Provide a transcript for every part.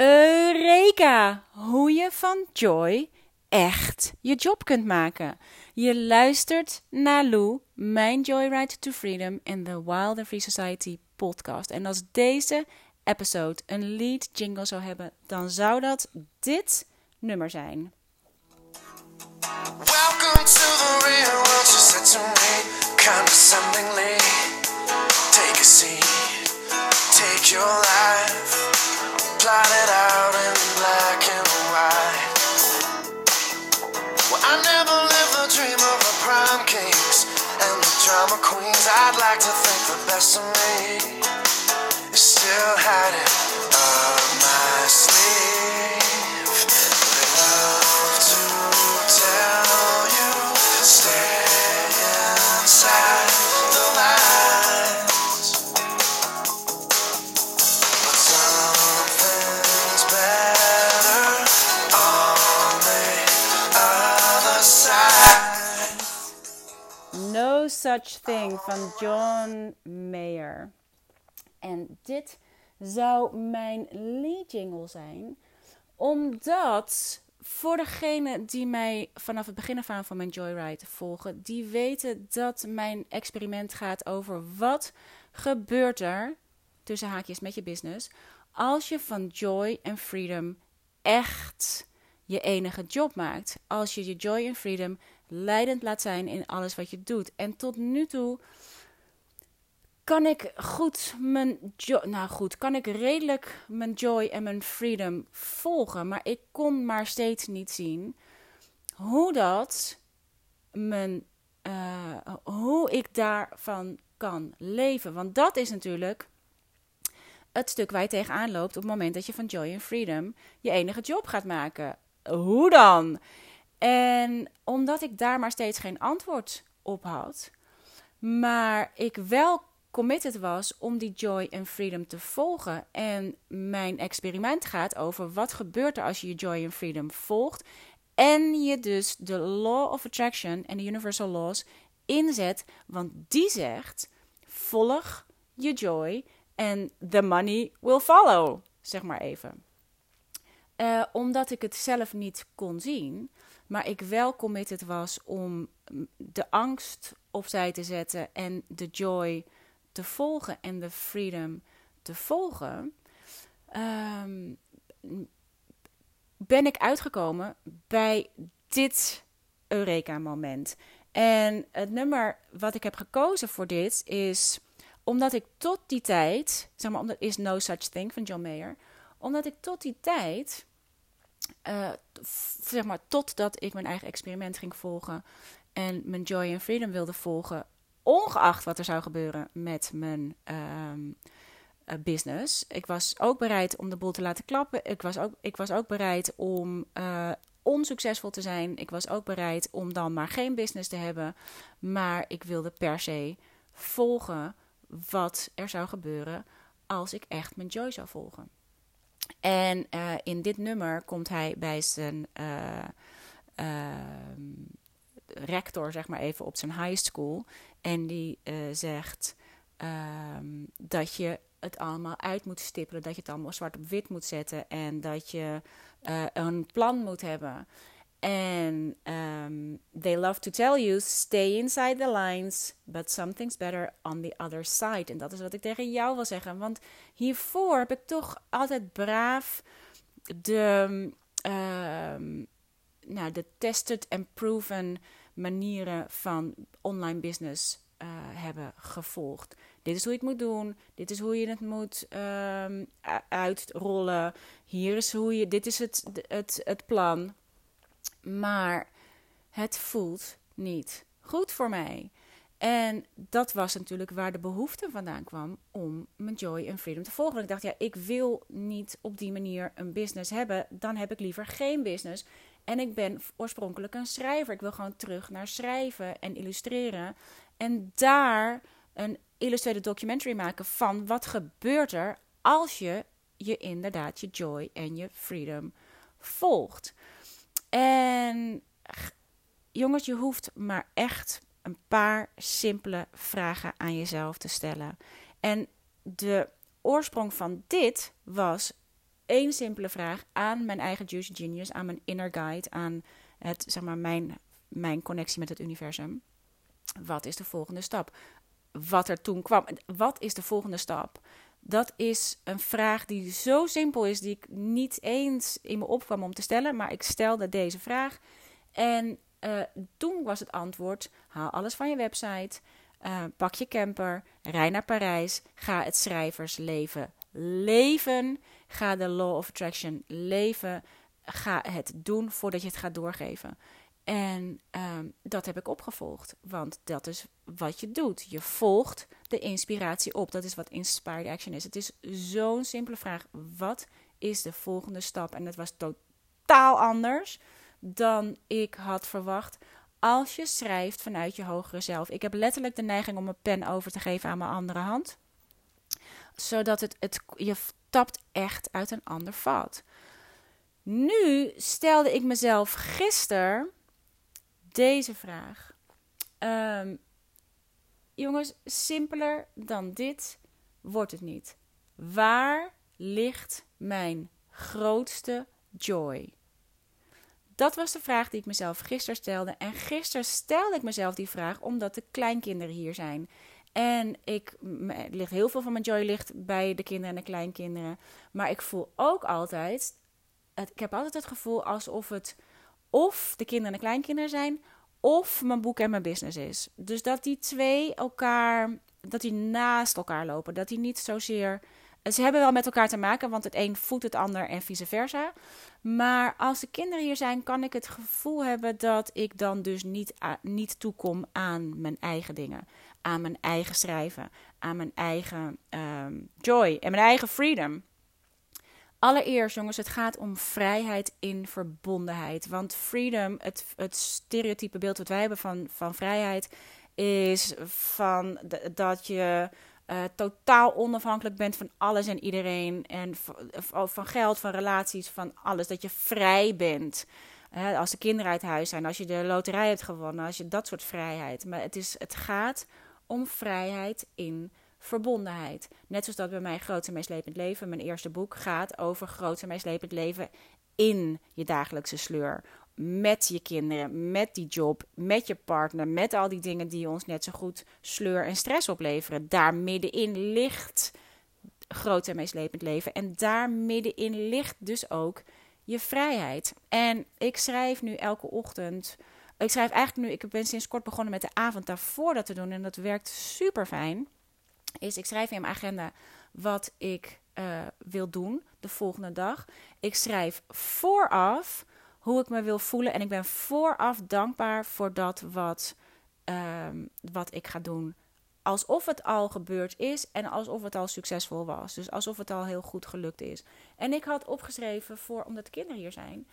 Eureka! Hoe je van joy echt je job kunt maken. Je luistert naar Lou, mijn Joyride to Freedom in the Wild and Free Society podcast. En als deze episode een lead jingle zou hebben, dan zou dat dit nummer zijn. Welcome to the real world, she to me, condescendingly. Take a seat, take your life, plot it out in black and white. Well, I never lived the dream of the prime kings and the drama queens. I'd like to think the best of me is still hiding up my sleeve. Such Thing van John Mayer. En dit zou mijn lead jingle zijn, omdat voor degenen die mij vanaf het begin af aan van mijn Joyride volgen, die weten dat mijn experiment gaat over wat gebeurt er tussen haakjes met je business als je van joy en freedom echt je enige job maakt. Als je je joy en freedom leidend laat zijn in alles wat je doet. En tot nu toe kan ik goed mijn joy, nou goed, kan ik redelijk mijn joy en mijn freedom volgen, maar ik kon maar steeds niet zien hoe dat mijn, eh, hoe ik daarvan kan leven. Want dat is natuurlijk het stuk waar je tegenaan loopt op het moment dat je van joy en freedom je enige job gaat maken. Hoe dan? En omdat ik daar maar steeds geen antwoord op had, maar ik wel committed was om die joy en freedom te volgen. En mijn experiment gaat over wat gebeurt er als je je joy en freedom volgt. En je dus de law of attraction en de universal laws inzet. Want die zegt: volg je joy en the money will follow. Zeg maar even. Uh, omdat ik het zelf niet kon zien, maar ik wel committed was om de angst opzij te zetten en de joy te volgen en de freedom te volgen, um, ben ik uitgekomen bij dit Eureka-moment. En het nummer wat ik heb gekozen voor dit is omdat ik tot die tijd, zeg maar, omdat is No Such Thing van John Mayer, omdat ik tot die tijd, uh, zeg maar, totdat ik mijn eigen experiment ging volgen en mijn joy and freedom wilde volgen, ongeacht wat er zou gebeuren met mijn um, uh, business. Ik was ook bereid om de boel te laten klappen. Ik was ook, ik was ook bereid om uh, onsuccesvol te zijn. Ik was ook bereid om dan maar geen business te hebben. Maar ik wilde per se volgen wat er zou gebeuren als ik echt mijn joy zou volgen. En uh, in dit nummer komt hij bij zijn rector, zeg maar even, op zijn high school. En die uh, zegt um, dat je het allemaal uit moet stippelen. Dat je het allemaal zwart op wit moet zetten. En dat je een plan moet hebben. En um, they love to tell you, stay inside the lines, but something's better on the other side. En dat is wat ik tegen jou wil zeggen. Want hiervoor heb ik toch altijd braaf de, um, nou, de tested and proven manieren van online business uh, hebben gevolgd. Dit is hoe je het moet doen. Dit is hoe je het moet um, uitrollen. Hier is hoe je. Dit is het, het, het plan. Maar het voelt niet goed voor mij. En dat was natuurlijk waar de behoefte vandaan kwam om mijn joy en freedom te volgen. Want ik dacht, ja, ik wil niet op die manier een business hebben. Dan heb ik liever geen business. En ik ben oorspronkelijk een schrijver. Ik wil gewoon terug naar schrijven en illustreren. En daar een illustrated documentary maken van wat gebeurt er als je je inderdaad je joy en je freedom volgt. En jongens, je hoeft maar echt een paar simpele vragen aan jezelf te stellen. En de oorsprong van dit was één simpele vraag aan mijn eigen Juicy Genius, aan mijn inner guide, aan het, zeg maar, mijn, mijn connectie met het universum. Wat is de volgende stap? Wat er toen kwam. Wat is de volgende stap? Dat is een vraag die zo simpel is, die ik niet eens in me opkwam om te stellen, maar ik stelde deze vraag. En uh, toen was het antwoord: haal alles van je website, uh, pak je camper, rij naar Parijs, ga het schrijversleven leven, ga de law of attraction leven, ga het doen voordat je het gaat doorgeven. En um, dat heb ik opgevolgd, want dat is wat je doet. Je volgt de inspiratie op. Dat is wat inspired action is. Het is zo'n simpele vraag: wat is de volgende stap? En het was totaal anders dan ik had verwacht. Als je schrijft vanuit je hogere zelf. Ik heb letterlijk de neiging om een pen over te geven aan mijn andere hand. Zodat het, het, je tapt echt uit een ander vat. Nu stelde ik mezelf gisteren deze vraag. Um, jongens, simpeler dan dit wordt het niet. Waar ligt mijn grootste joy? Dat was de vraag die ik mezelf gisteren stelde. En gisteren stelde ik mezelf die vraag omdat de kleinkinderen hier zijn. En ik, ligt heel veel van mijn joy ligt bij de kinderen en de kleinkinderen. Maar ik voel ook altijd, het, ik heb altijd het gevoel alsof het of de kinderen en de kleinkinderen zijn, of mijn boek en mijn business is. Dus dat die twee elkaar, dat die naast elkaar lopen. Dat die niet zozeer. Ze hebben wel met elkaar te maken, want het een voedt het ander en vice versa. Maar als de kinderen hier zijn, kan ik het gevoel hebben dat ik dan dus niet, niet toekom aan mijn eigen dingen. Aan mijn eigen schrijven, aan mijn eigen ehm, joy en mijn eigen freedom. Allereerst, jongens, het gaat om vrijheid in verbondenheid. Want freedom, het, het stereotype beeld wat wij hebben van, van vrijheid, is van dat je uh, totaal onafhankelijk bent van alles en iedereen. En van, van geld, van relaties, van alles. Dat je vrij bent. Als de kinderen uit huis zijn, als je de loterij hebt gewonnen, als je dat soort vrijheid. Maar het, is, het gaat om vrijheid in verbondenheid. Net zoals dat bij mij Groot en Meeslepend Leven, mijn eerste boek, gaat over Groot en Meeslepend Leven in je dagelijkse sleur. Met je kinderen, met die job, met je partner, met al die dingen die ons net zo goed sleur en stress opleveren. Daar middenin ligt groot en meeslepend leven. En daar middenin ligt dus ook je vrijheid. En ik schrijf nu elke ochtend. Ik schrijf eigenlijk nu, ik ben sinds kort begonnen met de avond daarvoor dat te doen. En dat werkt super fijn is ik schrijf in mijn agenda wat ik uh, wil doen de volgende dag. Ik schrijf vooraf hoe ik me wil voelen en ik ben vooraf dankbaar voor dat wat, um, wat ik ga doen. Alsof het al gebeurd is en alsof het al succesvol was. Dus alsof het al heel goed gelukt is. En ik had opgeschreven voor, omdat de kinderen hier zijn,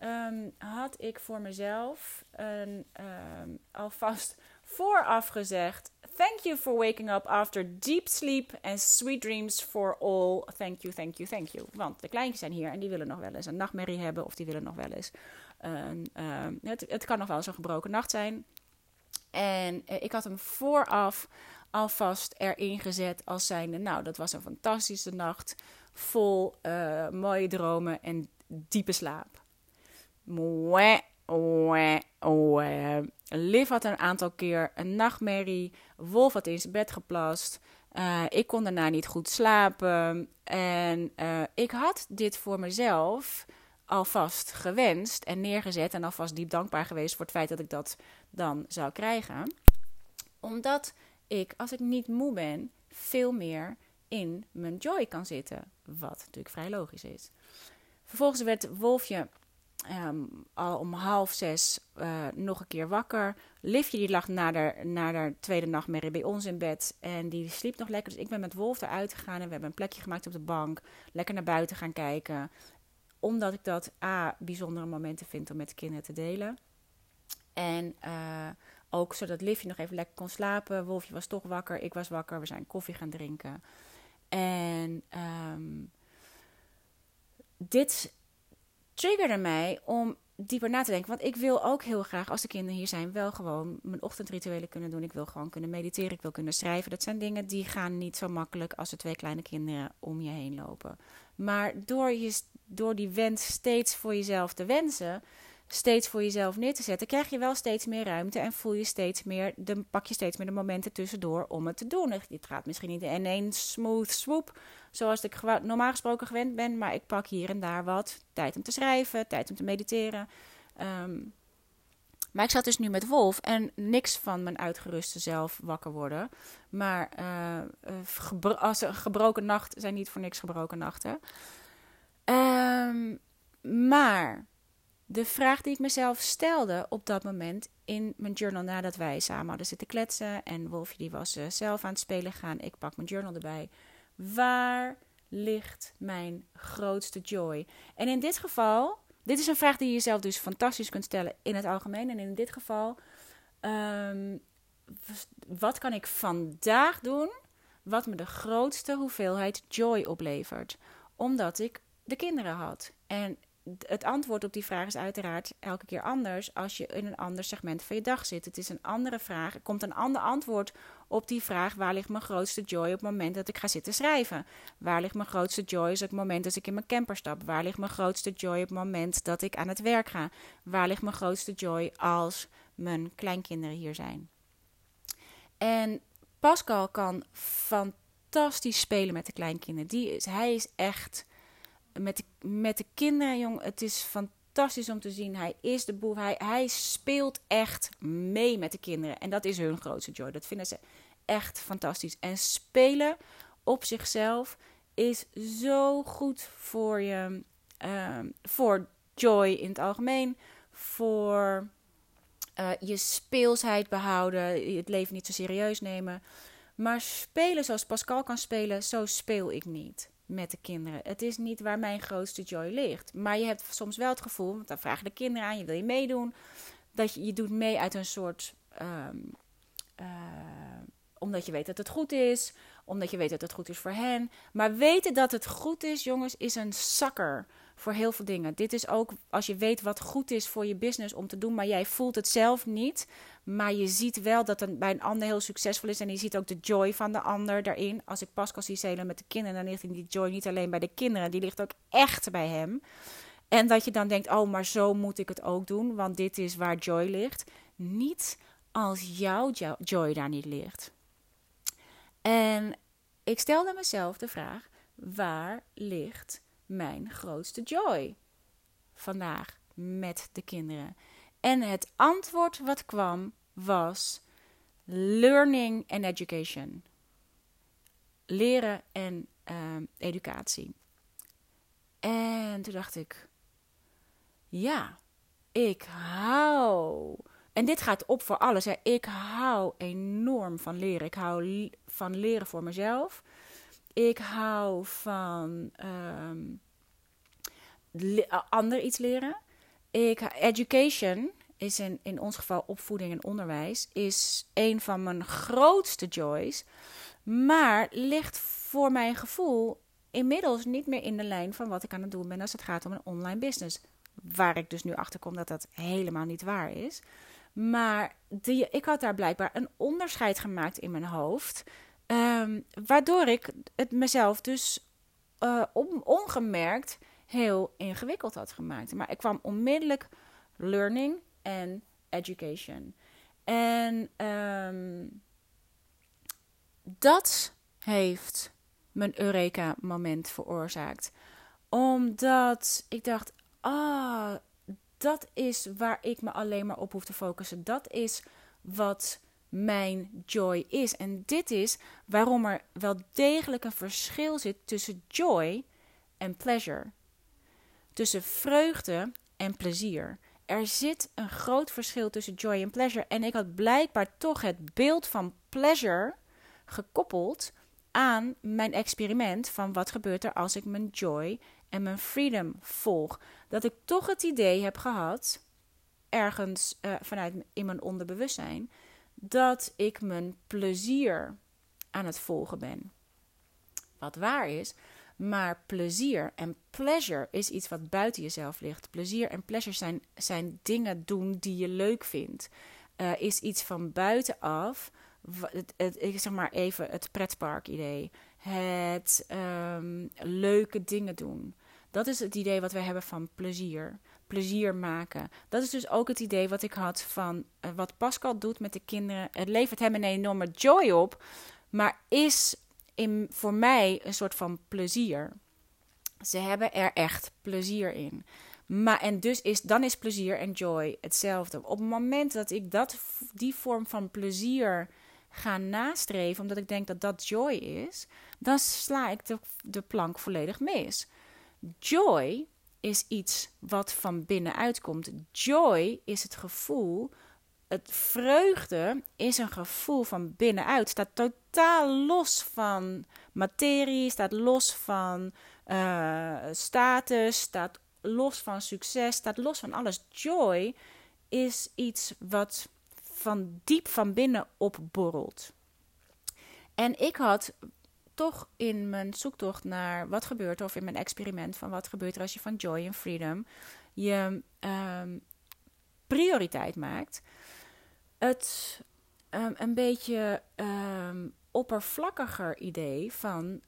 um, had ik voor mezelf een, um, alvast vooraf gezegd Thank you for waking up after deep sleep and sweet dreams for all. Thank you, thank you, thank you. Want de kleintjes zijn hier en die willen nog wel eens een nachtmerrie hebben of die willen nog wel eens. Uh, het, het kan nog wel eens een gebroken nacht zijn. En uh, ik had hem vooraf alvast erin gezet als zijnde, nou, dat was een fantastische nacht. Vol uh, mooie dromen en diepe slaap. Mwah, mwah, mwah. Liv had een aantal keer een nachtmerrie. Wolf had in zijn bed geplast. Uh, ik kon daarna niet goed slapen. En uh, ik had dit voor mezelf alvast gewenst en neergezet. En alvast diep dankbaar geweest voor het feit dat ik dat dan zou krijgen. Omdat ik, als ik niet moe ben, veel meer in mijn joy kan zitten. Wat natuurlijk vrij logisch is. Vervolgens werd Wolfje um, al om half zes uh, nog een keer wakker. Livje die lag na de, na de tweede nachtmerrie bij ons in bed. En die sliep nog lekker. Dus ik ben met Wolf eruit gegaan. En we hebben een plekje gemaakt op de bank. Lekker naar buiten gaan kijken. Omdat ik dat A, bijzondere momenten vind om met de kinderen te delen. En uh, ook zodat Livje nog even lekker kon slapen. Wolfje was toch wakker. Ik was wakker. We zijn koffie gaan drinken. En um, dit triggerde mij om dieper na te denken. Want ik wil ook heel graag, als de kinderen hier zijn, wel gewoon mijn ochtendrituelen kunnen doen. Ik wil gewoon kunnen mediteren, ik wil kunnen schrijven. Dat zijn dingen die gaan niet zo makkelijk als er twee kleine kinderen om je heen lopen. Maar door, je, door die wens steeds voor jezelf te wensen, steeds voor jezelf neer te zetten, krijg je wel steeds meer ruimte en voel je steeds meer, de, pak je steeds meer de momenten tussendoor om het te doen. Het gaat misschien niet in één smooth swoop, zoals ik normaal gesproken gewend ben, maar ik pak hier en daar wat tijd om te schrijven, tijd om te mediteren. Ehm, maar ik zat dus nu met Wolf en niks van mijn uitgeruste zelf wakker worden. Maar uh, als een gebroken nacht zijn niet voor niks gebroken nachten. Um, maar de vraag die ik mezelf stelde op dat moment in mijn journal nadat wij samen hadden zitten kletsen en Wolfje die was uh, zelf aan het spelen gaan, ik pak mijn journal erbij. Waar ligt mijn grootste joy? En in dit geval dit is een vraag die je jezelf dus fantastisch kunt stellen in het algemeen. En in dit geval, um, wat kan ik vandaag doen wat me de grootste hoeveelheid joy oplevert? Omdat ik de kinderen had. En het antwoord op die vraag is uiteraard elke keer anders als je in een ander segment van je dag zit. Het is een andere vraag. Er komt een ander antwoord op die vraag: waar ligt mijn grootste joy op het moment dat ik ga zitten schrijven? Waar ligt mijn grootste joy op het moment dat ik in mijn camper stap? Waar ligt mijn grootste joy op het moment dat ik aan het werk ga? Waar ligt mijn grootste joy als mijn kleinkinderen hier zijn? En Pascal kan fantastisch spelen met de kleinkinderen. Die is, hij is echt met de, met de kinderen, jong, het is fantastisch om te zien. Hij is de boef. Hij, hij speelt echt mee met de kinderen. En dat is hun grootste joy. Dat vinden ze echt fantastisch. En spelen op zichzelf is zo goed voor je. Ehm, voor joy in het algemeen. Voor uh, je speelsheid behouden. Het leven niet zo serieus nemen. Maar spelen zoals Pascal kan spelen, zo speel ik niet met de kinderen. Het is niet waar mijn grootste joy ligt. Maar je hebt soms wel het gevoel, want dan vragen de kinderen aan je, wil je meedoen? Dat je, je doet mee uit een soort, ehm, eh, omdat je weet dat het goed is, omdat je weet dat het goed is voor hen. Maar weten dat het goed is, jongens, is een zakker voor heel veel dingen. Dit is ook als je weet wat goed is voor je business om te doen, maar jij voelt het zelf niet. Maar je ziet wel dat het bij een ander heel succesvol is. En je ziet ook de joy van de ander daarin. Als ik Pascal zie zelen met de kinderen, dan ligt die joy niet alleen bij de kinderen. Die ligt ook echt bij hem. En dat je dan denkt, oh, maar zo moet ik het ook doen. Want dit is waar joy ligt. Niet als jouw joy daar niet ligt. En ik stelde mezelf de vraag, waar ligt mijn grootste joy vandaag met de kinderen? En het antwoord wat kwam was learning and education. Leren en uh, educatie. En toen dacht ik, ja, ik hou. En dit gaat op voor alles. Hè. Ik hou enorm van leren. Ik hou van leren voor mezelf. Ik hou van um, ander iets leren. Ik, education is in, in ons geval opvoeding en onderwijs, is een van mijn grootste joys. Maar ligt voor mijn gevoel inmiddels niet meer in de lijn van wat ik aan het doen ben als het gaat om een online business. Waar ik dus nu achter kom dat dat helemaal niet waar is. Maar ik had daar blijkbaar een onderscheid gemaakt in mijn hoofd. Ehm, waardoor ik het mezelf dus uh, ongemerkt heel ingewikkeld had gemaakt. Maar ik kwam onmiddellijk learning en education. En um, dat heeft mijn Eureka-moment veroorzaakt. Omdat ik dacht: ah, dat is waar ik me alleen maar op hoef te focussen. Dat is wat mijn joy is. En dit is waarom er wel degelijk een verschil zit tussen joy en pleasure tussen vreugde en plezier. Er zit een groot verschil tussen joy en pleasure. En ik had blijkbaar toch het beeld van pleasure gekoppeld aan mijn experiment van wat gebeurt er als ik mijn joy en mijn freedom volg. Dat ik toch het idee heb gehad, ergens uh, vanuit in mijn onderbewustzijn, dat ik mijn plezier aan het volgen ben. Wat waar is, maar plezier en pleasure is iets wat buiten jezelf ligt. Plezier en pleasure zijn, zijn dingen doen die je leuk vindt. Uh, is iets van buitenaf. Het, zeg maar even het pretpark idee. het um, leuke dingen doen. Dat is het idee wat wij hebben van plezier. Plezier maken. Dat is dus ook het idee wat ik had van uh, wat Pascal doet met de kinderen. Het levert hem een enorme joy op, maar is voor mij een soort van plezier. Ze hebben er echt plezier in. Maar, en dus is, dan is plezier en joy hetzelfde. Op het moment dat ik dat, die vorm van plezier ga nastreven, omdat ik denk dat dat joy is, dan sla ik de, de plank volledig mis. Joy is iets wat van binnenuit komt. Joy is het gevoel, het vreugde is een gevoel van binnenuit. Staat totaal los van materie, staat los van uh, status, staat los van succes, staat los van alles. Joy is iets wat van diep van binnen opborrelt. En ik had toch in mijn zoektocht naar wat gebeurt er, of in mijn experiment van wat gebeurt er als je van joy en freedom je um, prioriteit maakt, het um, een beetje um, oppervlakkiger idee van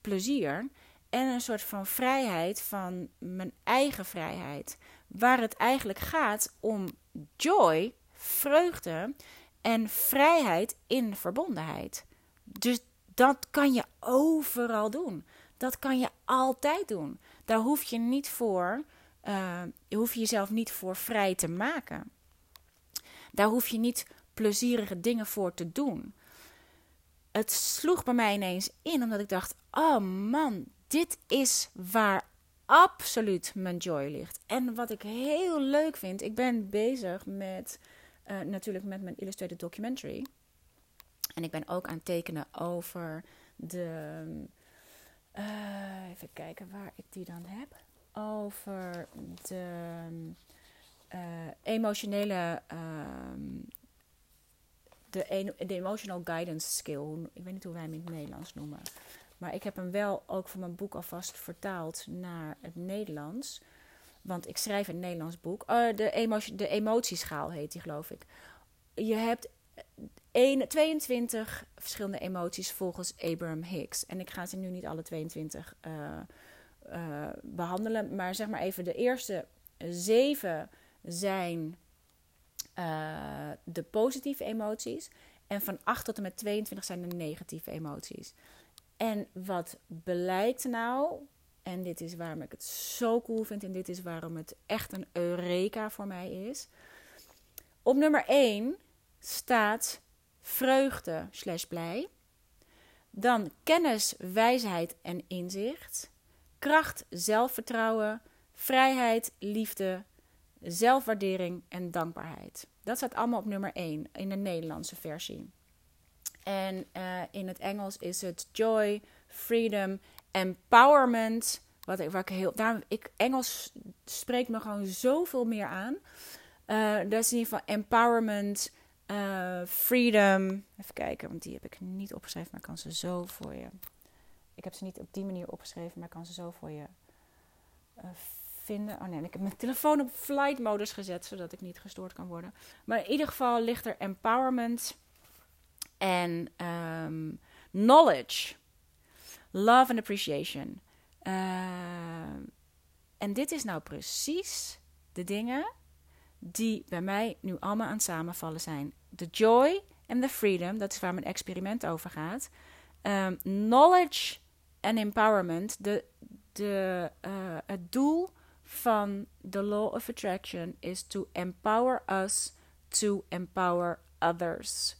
plezier en een soort van vrijheid van mijn eigen vrijheid. Waar het eigenlijk gaat om joy, vreugde en vrijheid in verbondenheid. Dus dat kan je overal doen. Dat kan je altijd doen. Daar hoef je niet voor, hoef je jezelf niet voor vrij te maken. Daar hoef je niet plezierige dingen voor te doen. Het sloeg bij mij ineens in, omdat ik dacht: oh man, dit is waar absoluut mijn joy ligt. En wat ik heel leuk vind, ik ben bezig met uh, natuurlijk met mijn illustrated documentary. En ik ben ook aan het tekenen over de. Uh, even kijken waar ik die dan heb. Over de uh, emotionele. Uh, de, de emotional guidance skill. Ik weet niet hoe wij hem in het Nederlands noemen. Maar ik heb hem wel ook voor mijn boek alvast vertaald naar het Nederlands. Want ik schrijf een Nederlands boek. Uh, de, emotie, de emotieschaal heet die, geloof ik. Je hebt 1, 22 verschillende emoties volgens Abraham Hicks. En ik ga ze nu niet alle 22 uh, uh, behandelen. Maar zeg maar even, de eerste zeven zijn uh, de positieve emoties. En van 8 tot en met 22 zijn de negatieve emoties. En wat blijkt nou, en dit is waarom ik het zo cool vind en dit is waarom het echt een eureka voor mij is. Op nummer 1 staat vreugde slash blij. Dan kennis, wijsheid en inzicht. Kracht, zelfvertrouwen, vrijheid, liefde, zelfwaardering en dankbaarheid. Dat staat allemaal op nummer 1 in de Nederlandse versie. En uh, in het Engels is het joy, freedom, empowerment. Wat ik, waar ik heel. Daar, ik, Engels spreekt me gewoon zoveel meer aan. Uh, is in ieder geval empowerment, uh, freedom. Even kijken, want die heb ik niet opgeschreven, maar ik kan ze zo voor je. Ik heb ze niet op die manier opgeschreven, maar ik kan ze zo voor je vinden. Oh nee, ik heb mijn telefoon op flight modus gezet, zodat ik niet gestoord kan worden. Maar in ieder geval ligt er empowerment en um, knowledge, love and appreciation. Uh, en dit is nou precies de dingen die bij mij nu allemaal aan het samenvallen zijn. De joy en the freedom, dat is waar mijn experiment over gaat. Um, knowledge en empowerment, de, de, uh, het doel van de law of attraction is to empower us to empower others.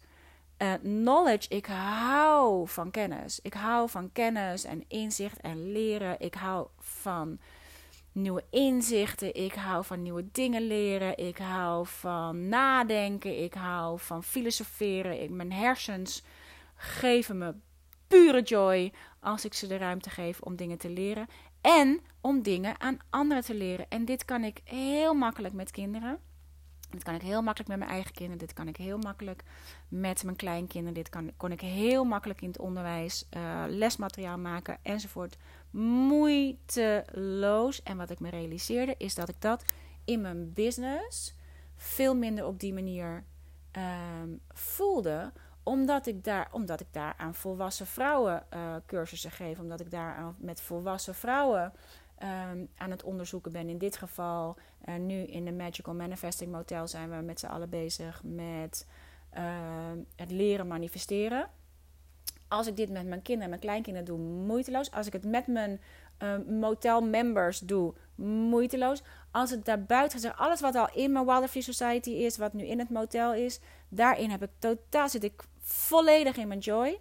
Uh, knowledge, ik hou van kennis. Ik hou van kennis en inzicht en leren. Ik hou van nieuwe inzichten. Ik hou van nieuwe dingen leren. Ik hou van nadenken. Ik hou van filosoferen. Ik, mijn hersens geven me pure joy als ik ze de ruimte geef om dingen te leren. En om dingen aan anderen te leren. En dit kan ik heel makkelijk met kinderen. Dit kan ik heel makkelijk met mijn eigen kinderen. Dit kan ik heel makkelijk met mijn kleinkinderen. Dit kan, kon ik heel makkelijk in het onderwijs uh, lesmateriaal maken enzovoort. Moeiteloos. En wat ik me realiseerde is dat ik dat in mijn business veel minder op die manier um, voelde Omdat ik daar, omdat ik daar aan volwassen vrouwen uh, cursussen geef. Omdat ik daar aan, met volwassen vrouwen um, aan het onderzoeken ben. In dit geval, uh, nu in de Magical Manifesting Motel, zijn we met z'n allen bezig met uh, het leren manifesteren. Als ik dit met mijn kinderen en mijn kleinkinderen doe, moeiteloos. Als ik het met mijn uh, motel members doe, moeiteloos. Als het daarbuiten zeg, alles wat al in mijn Wilder Free Society is, wat nu in het motel is, daarin heb ik totaal zit ik volledig in mijn joy.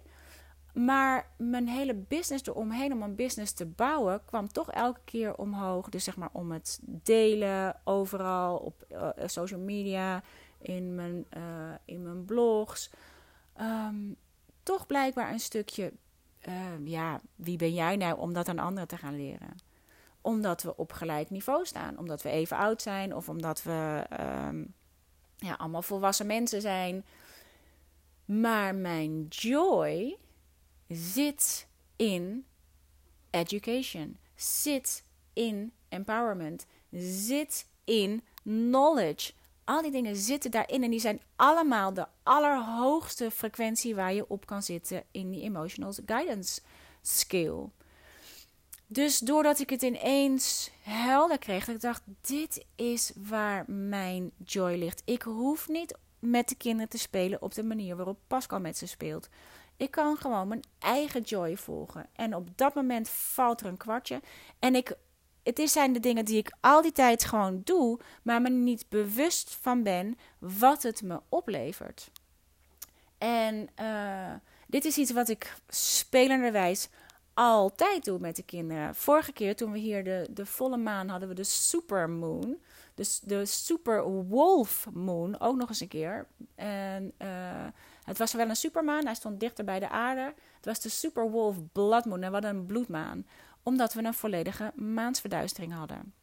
Maar mijn hele business eromheen, om een business te bouwen, kwam toch elke keer omhoog. Dus zeg maar om het delen overal op uh, social media, in mijn, uh, in mijn blogs. Um, toch blijkbaar een stukje, ja, wie ben jij nou om dat aan anderen te gaan leren? Omdat we op gelijk niveau staan, omdat we even oud zijn of omdat we um, ja, allemaal volwassen mensen zijn. Maar mijn joy zit in education, zit in empowerment, zit in knowledge. Al die dingen zitten daarin en die zijn allemaal de allerhoogste frequentie waar je op kan zitten in die emotional guidance skill. Dus doordat ik het ineens helder kreeg, dat ik dacht: dit is waar mijn joy ligt. Ik hoef niet met de kinderen te spelen op de manier waarop Pascal met ze speelt. Ik kan gewoon mijn eigen joy volgen. En op dat moment valt er een kwartje. En ik, het zijn de dingen die ik al die tijd gewoon doe, maar me niet bewust van ben wat het me oplevert. En uh, dit is iets wat ik spelenderwijs altijd doe met de kinderen. Vorige keer toen we hier de, de volle maan hadden we de supermoon. Dus de super wolf moon ook nog eens een keer. En uh, het was wel een supermaan, hij stond dichter bij de aarde. Het was de Superwolf Blood Moon en wat een bloedmaan. Omdat we een volledige maansverduistering hadden.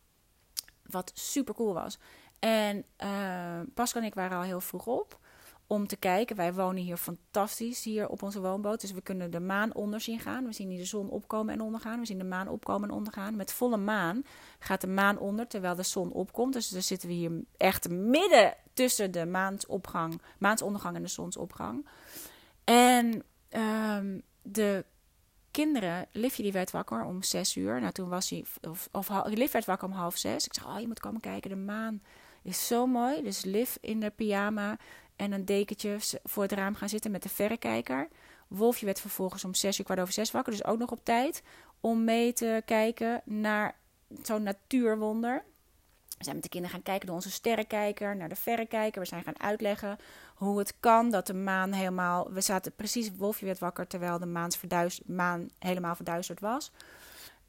Wat super cool was. En uh, Pascal en ik waren al heel vroeg op om te kijken. Wij wonen hier fantastisch, hier op onze woonboot. Dus we kunnen de maan onder zien gaan. We zien hier de zon opkomen en ondergaan. We zien de maan opkomen en ondergaan. Met volle maan gaat de maan onder terwijl de zon opkomt. Dus dan zitten we hier echt midden tussen de maansopgang, maansondergang en de zonsopgang. En um, de kinderen, Livje die werd wakker om zes uur. Nou, toen was hij, of, of Liv werd wakker om half zes. Ik zeg, oh, je moet komen kijken, de maan is zo mooi. Dus Liv in de pyjama en een dekentje voor het raam gaan zitten met de verrekijker. Wolfje werd vervolgens om zes uur kwart over zes wakker, dus ook nog op tijd om mee te kijken naar zo'n natuurwonder. We zijn met de kinderen gaan kijken door onze sterrenkijker naar de verrekijker. We zijn gaan uitleggen hoe het kan dat de maan helemaal. We zaten precies, Wolfje werd wakker terwijl de maan helemaal verduisterd was.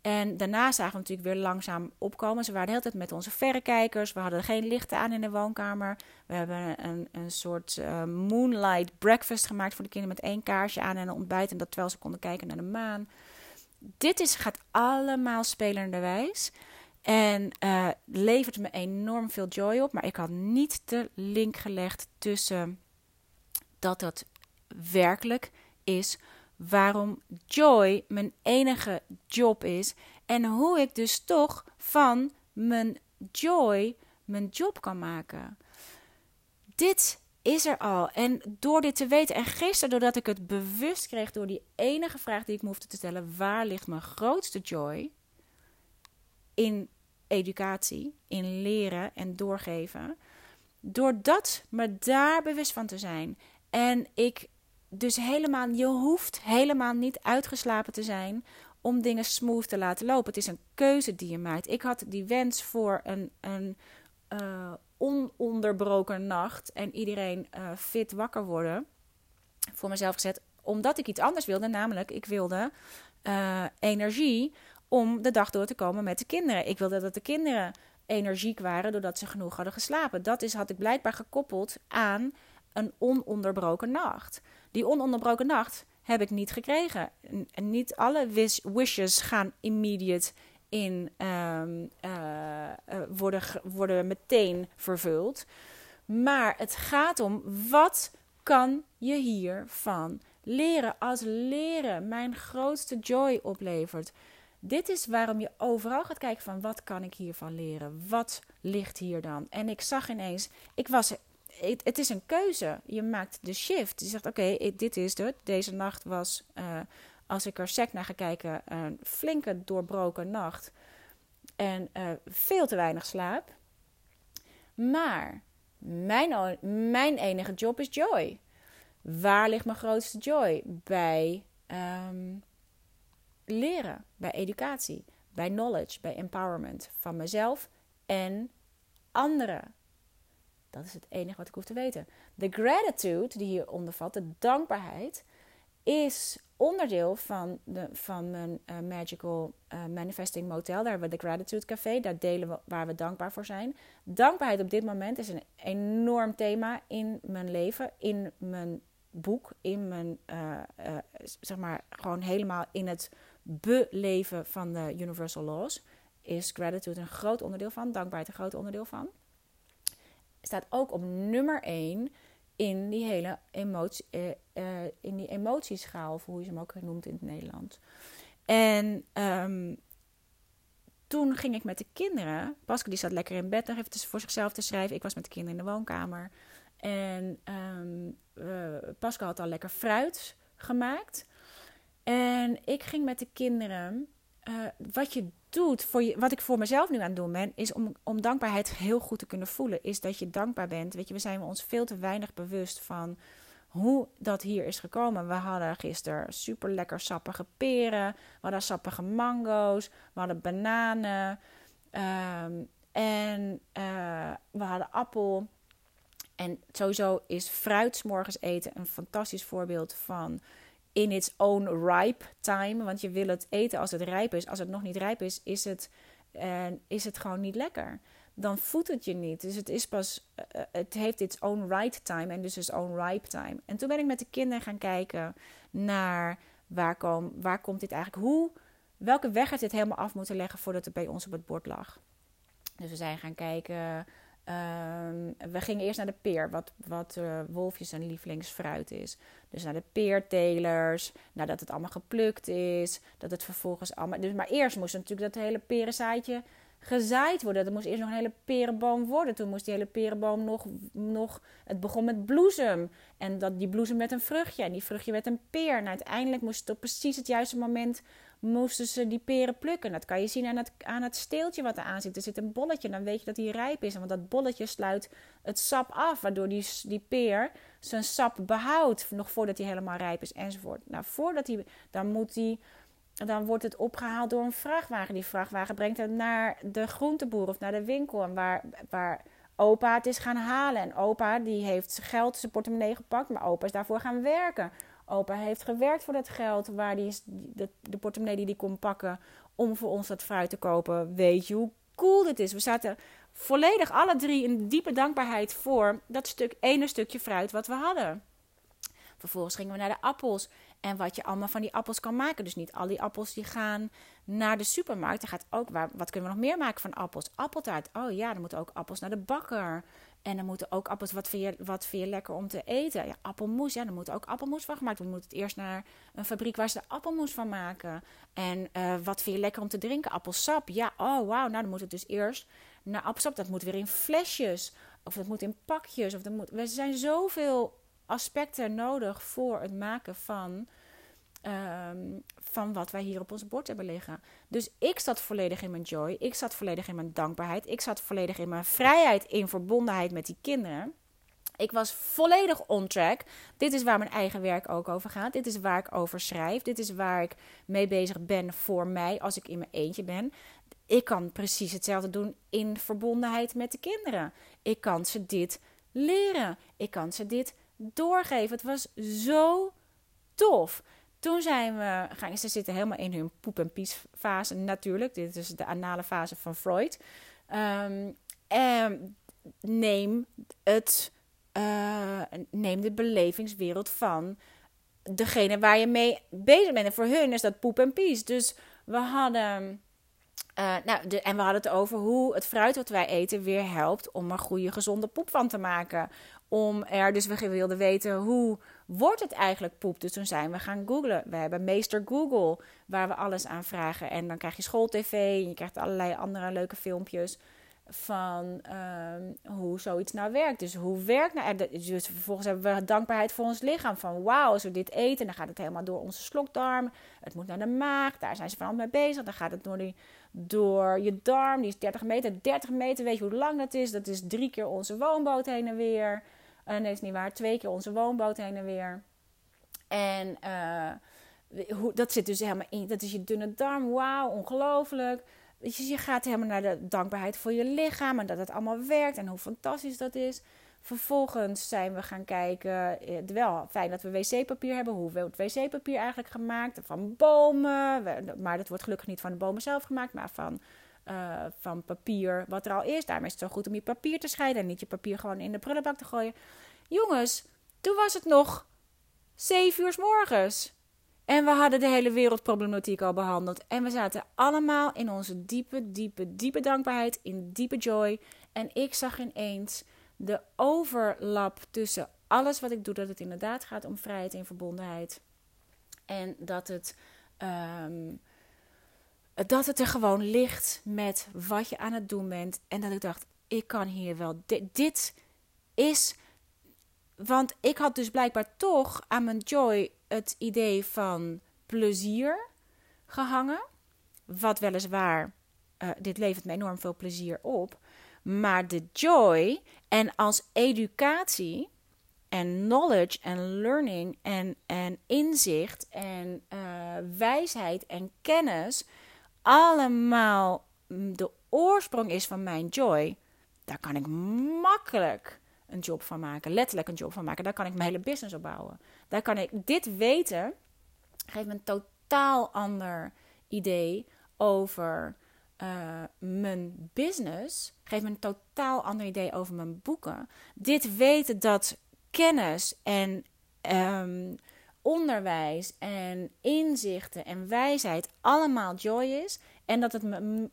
En daarna zagen we natuurlijk weer langzaam opkomen. Ze waren de hele tijd met onze verrekijkers. We hadden geen lichten aan in de woonkamer. We hebben een, een soort uh, moonlight breakfast gemaakt voor de kinderen met één kaarsje aan en een ontbijt. En dat terwijl ze konden kijken naar de maan. Dit is, gaat allemaal spelenderwijs. En uh, levert me enorm veel joy op. Maar ik had niet de link gelegd tussen dat het werkelijk is waarom joy mijn enige job is en hoe ik dus toch van mijn joy mijn job kan maken. Dit is er al. En door dit te weten, en gisteren doordat ik het bewust kreeg door die enige vraag die ik me hoefde te stellen: waar ligt mijn grootste joy? In educatie, in leren en doorgeven. Doordat me daar bewust van te zijn. En ik dus helemaal, je hoeft helemaal niet uitgeslapen te zijn om dingen smooth te laten lopen. Het is een keuze die je maakt. Ik had die wens voor een, een uh, ononderbroken nacht en iedereen uh, fit wakker worden voor mezelf gezet, omdat ik iets anders wilde, namelijk ik wilde uh, energie om de dag door te komen met de kinderen. Ik wilde dat de kinderen energiek waren doordat ze genoeg hadden geslapen. Dat is, had ik blijkbaar gekoppeld aan een ononderbroken nacht. Die ononderbroken nacht heb ik niet gekregen. En niet alle wishes gaan immediate in um, uh, worden, worden meteen vervuld. Maar het gaat om wat kan je hiervan leren als leren mijn grootste joy oplevert. Dit is waarom je overal gaat kijken van wat kan ik hiervan leren? Wat ligt hier dan? En ik zag ineens, ik was het, het, is een keuze. Je maakt de shift. Je zegt: Oké, dit is het. Deze nacht was, uh, als ik er sec naar ga kijken, een flinke doorbroken nacht. En uh, veel te weinig slaap. Maar mijn, mijn enige job is joy. Waar ligt mijn grootste joy? Bij um, leren, bij educatie, bij knowledge, bij empowerment van mezelf en anderen. Dat is het enige wat ik hoef te weten. De gratitude die hier ondervat, de dankbaarheid, is onderdeel van, de, van mijn uh, Magical uh, Manifesting Motel. Daar hebben we de Gratitude Café. Daar delen we waar we dankbaar voor zijn. Dankbaarheid op dit moment is een enorm thema in mijn leven, in mijn boek, in mijn, uh, zeg maar, gewoon helemaal in het beleven van de Universal Laws. Is gratitude een groot onderdeel van, dankbaarheid een groot onderdeel van. Staat ook op nummer 1 in die hele emotie, uh, uh, in die emotieschaal, of hoe je ze ook noemt in het Nederlands. En um, toen ging ik met de kinderen. Pascal die zat lekker in bed nog even voor zichzelf te schrijven. Ik was met de kinderen in de woonkamer. En um, uh, had al lekker fruit gemaakt. En ik ging met de kinderen. wat je doet, voor je, wat ik voor mezelf nu aan het doen ben, is om, om dankbaarheid heel goed te kunnen voelen. Is dat je dankbaar bent. Weet je, we zijn ons veel te weinig bewust van hoe dat hier is gekomen. We hadden gisteren super lekker sappige peren. We hadden sappige mango's. We hadden bananen. Um, en uh, we hadden appel. En sowieso is fruit morgens eten een fantastisch voorbeeld van in its own ripe time. Want je wil het eten als het rijp is. Als het nog niet rijp is, is het, uh, is het gewoon niet lekker. Dan voedt het je niet. Dus het is pas, uh, het heeft its own right time en dus its own ripe time. En toen ben ik met de kinderen gaan kijken naar waar, kom, waar komt dit eigenlijk, hoe, welke weg had dit helemaal af moeten leggen voordat het bij ons op het bord lag. Dus we zijn gaan kijken Um, we gingen eerst naar de peer, wat, wat uh, Wolfjes zijn lievelingsfruit is. Dus naar de peertelers, nadat het allemaal geplukt is, dat het vervolgens allemaal... Dus, maar eerst moest natuurlijk dat hele perenzaadje gezaaid worden. Er moest eerst nog een hele perenboom worden. Toen moest die hele perenboom nog... nog het begon met bloesem. En dat, die bloesem werd een vruchtje. En die vruchtje werd een peer. En uiteindelijk moest het op precies het juiste moment moesten ze die peren plukken. Dat kan je zien aan het, aan het steeltje wat er aan zit. Er zit een bolletje, dan weet je dat die rijp is. Want dat bolletje sluit het sap af, waardoor die, die peer zijn sap behoudt. Nog voordat hij helemaal rijp is, enzovoort. Nou, voordat hij, dan moet die, dan wordt het opgehaald door een vrachtwagen. Die vrachtwagen brengt het naar de groenteboer of naar de winkel. En waar, waar opa het is gaan halen. En opa die heeft geld, zijn portemonnee gepakt, maar opa is daarvoor gaan werken. Opa heeft gewerkt voor dat geld, waar die, de, de portemonnee die hij kon pakken om voor ons dat fruit te kopen. Weet je hoe cool dit is? We zaten volledig alle drie in diepe dankbaarheid voor dat stuk, ene stukje fruit wat we hadden. Vervolgens gingen we naar de appels en wat je allemaal van die appels kan maken. Dus niet al die appels die gaan naar de supermarkt. Er gaat ook, wat kunnen we nog meer maken van appels? Appeltaart. Oh ja, dan moeten ook appels naar de bakker. En dan moeten ook appels, wat vind je, wat vind lekker om te eten? Ja, appelmoes, ja, dan moet ook appelmoes van gemaakt worden. Moeten het eerst naar een fabriek waar ze de appelmoes van maken. En uh, wat vind je lekker om te drinken? Appelsap, ja, oh wauw, nou dan moet het dus eerst naar appelsap. Dat moet weer in flesjes, of dat moet in pakjes. Of dat moet, er zijn zoveel aspecten nodig voor het maken van Um, van wat wij hier op ons bord hebben liggen. Dus ik zat volledig in mijn joy. Ik zat volledig in mijn dankbaarheid. Ik zat volledig in mijn vrijheid, in verbondenheid met die kinderen. Ik was volledig on track. Dit is waar mijn eigen werk ook over gaat. Dit is waar ik over schrijf. Dit is waar ik mee bezig ben voor mij als ik in mijn eentje ben. Ik kan precies hetzelfde doen in verbondenheid met de kinderen. Ik kan ze dit leren. Ik kan ze dit doorgeven. Het was zo tof. Toen zijn we gaan, ze zitten helemaal in hun poep- en piesfase natuurlijk. Dit is de anale fase van Freud. Um, en neem, het, uh, neem de belevingswereld van degene waar je mee bezig bent. En voor hun is dat poep en pies. Dus we hadden... Uh, nou, en we hadden het over hoe het fruit wat wij eten weer helpt om er goede, gezonde poep van te maken. Om er, dus we wilden weten hoe wordt het eigenlijk poep? Dus toen zijn we gaan googlen. We hebben meester Google, waar we alles aan vragen. En dan krijg je schooltv en je krijgt allerlei andere leuke filmpjes. Van ehm, hoe zoiets nou werkt. Dus hoe werkt nou... Dus vervolgens hebben we dankbaarheid voor ons lichaam. Van wauw, als we dit eten, dan gaat het helemaal door onze slokdarm. Het moet naar de maag, daar zijn ze van mee bezig. Dan gaat het door, je darm, die is 30 meter. 30 meter, weet je hoe lang dat is? Dat is drie keer onze woonboot heen en weer. Uh, nee, is niet waar. Twee keer onze woonboot heen en weer. En... Uh, hoe, dat zit dus helemaal in. Dat is je dunne darm. Wauw, ongelooflijk. Je, gaat helemaal naar de dankbaarheid voor je lichaam en dat het allemaal werkt en hoe fantastisch dat is. Vervolgens zijn we gaan kijken, eh, wel fijn dat we wc-papier hebben. Hoe wordt wc-papier eigenlijk gemaakt? Van bomen, maar dat wordt gelukkig niet van de bomen zelf gemaakt, maar van, uh, van papier wat er al is. Daarom is het zo goed om je papier te scheiden en niet je papier gewoon in de prullenbak te gooien. Jongens, toen was het nog 7 uur s morgens. En we hadden de hele wereldproblematiek al behandeld. En we zaten allemaal in onze diepe, diepe, diepe dankbaarheid, in diepe joy. En ik zag ineens de overlap tussen alles wat ik doe, dat het inderdaad gaat om vrijheid en verbondenheid. En dat het, ehm, dat het er gewoon ligt met wat je aan het doen bent. En dat ik dacht, ik kan hier wel. Dit, dit is. Want ik had dus blijkbaar toch aan mijn joy het idee van plezier gehangen. Wat weliswaar, uh, dit levert me enorm veel plezier op. Maar de joy en als educatie en knowledge en learning en, en inzicht en uh, wijsheid en kennis allemaal de oorsprong is van mijn joy, daar kan ik makkelijk een job van maken. Letterlijk een job van maken. Daar kan ik mijn hele business op bouwen. Daar kan ik dit weten. Geeft me een totaal ander idee over uh, mijn business. Geeft me een totaal ander idee over mijn boeken. Dit weten dat kennis en um, onderwijs en inzichten en wijsheid allemaal joy is. En dat het me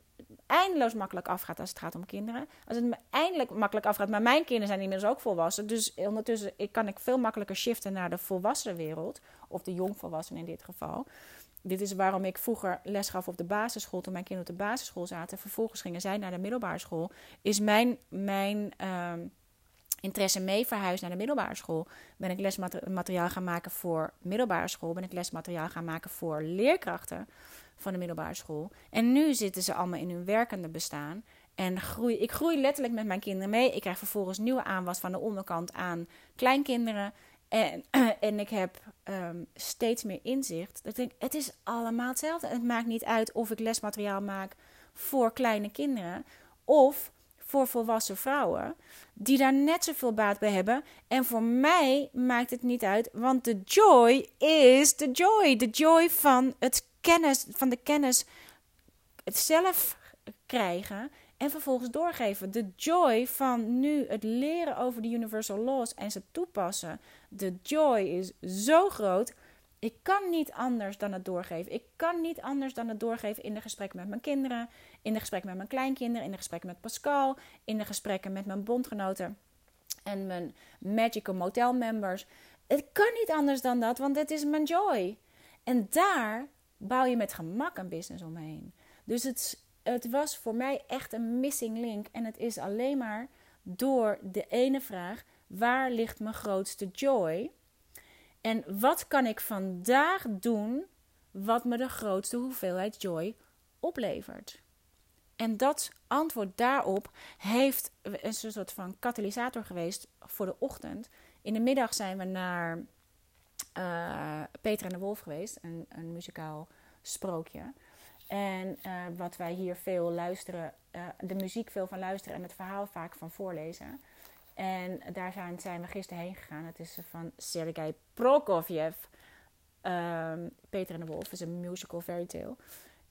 eindeloos makkelijk afgaat als het gaat om kinderen. Als het me eindelijk makkelijk afgaat. Maar mijn kinderen zijn inmiddels ook volwassen. Dus ondertussen kan ik veel makkelijker shiften naar de volwassen wereld. Of de jongvolwassenen in dit geval. Dit is waarom ik vroeger les gaf op de basisschool. Toen mijn kinderen op de basisschool zaten. Vervolgens gingen zij naar de middelbare school. Is mijn, mijn uh, interesse mee verhuisd naar de middelbare school. Ben ik lesmateriaal gaan maken voor middelbare school. Ben ik lesmateriaal gaan maken voor leerkrachten van de middelbare school. En nu zitten ze allemaal in hun werkende bestaan. En groei, ik groei letterlijk met mijn kinderen mee. Ik krijg vervolgens nieuwe aanwas van de onderkant aan kleinkinderen. En, en ik heb ehm, steeds meer inzicht. Dat ik, het is allemaal hetzelfde. Het maakt niet uit of ik lesmateriaal maak voor kleine kinderen of voor volwassen vrouwen. Die daar net zoveel baat bij hebben. En voor mij maakt het niet uit, want de joy is de joy. De joy van het kennis, van de kennis het zelf krijgen en vervolgens doorgeven. De joy van nu het leren over de universal laws en ze toepassen. De joy is zo groot. Ik kan niet anders dan het doorgeven. Ik kan niet anders dan het doorgeven in de gesprekken met mijn kinderen, in de gesprekken met mijn kleinkinderen, in de gesprekken met Pascal, in de gesprekken met mijn bondgenoten en mijn Magical Motel members. Het kan niet anders dan dat, want het is mijn joy. En daar bouw je met gemak een business omheen. Dus het, het was voor mij echt een missing link. En het is alleen maar door de ene vraag: waar ligt mijn grootste joy? En wat kan ik vandaag doen wat me de grootste hoeveelheid joy oplevert? En dat antwoord daarop heeft een soort van katalysator geweest voor de ochtend. In de middag zijn we naar uh, Peter en de Wolf geweest, een, een muzikaal sprookje. En uh, wat wij hier veel luisteren, uh, de muziek veel van luisteren en het verhaal vaak van voorlezen. En daar zijn, zijn we gisteren heen gegaan. Het is van Sergei Prokofjev. Um, Peter en de Wolf is een musical fairy tale.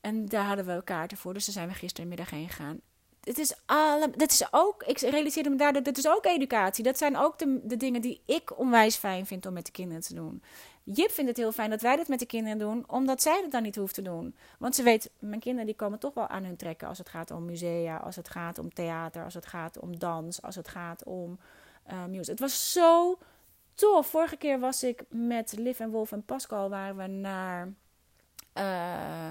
En daar hadden we kaarten voor, dus daar zijn we gisterenmiddag heen gegaan het is alle, dit is ook, ik realiseerde me daardoor, dit is ook educatie. Dat zijn ook de, dingen die ik onwijs fijn vind om met de kinderen te doen. Jip vindt het heel fijn dat wij dit met de kinderen doen, omdat zij het dan niet hoeft te doen. Want ze weet, mijn kinderen die komen toch wel aan hun trekken als het gaat om musea, als het gaat om theater, als het gaat om dans, als het gaat om uh. Het was zo tof. Vorige keer was ik met Liv en Wolf en Pascal, waren we naar... Uh,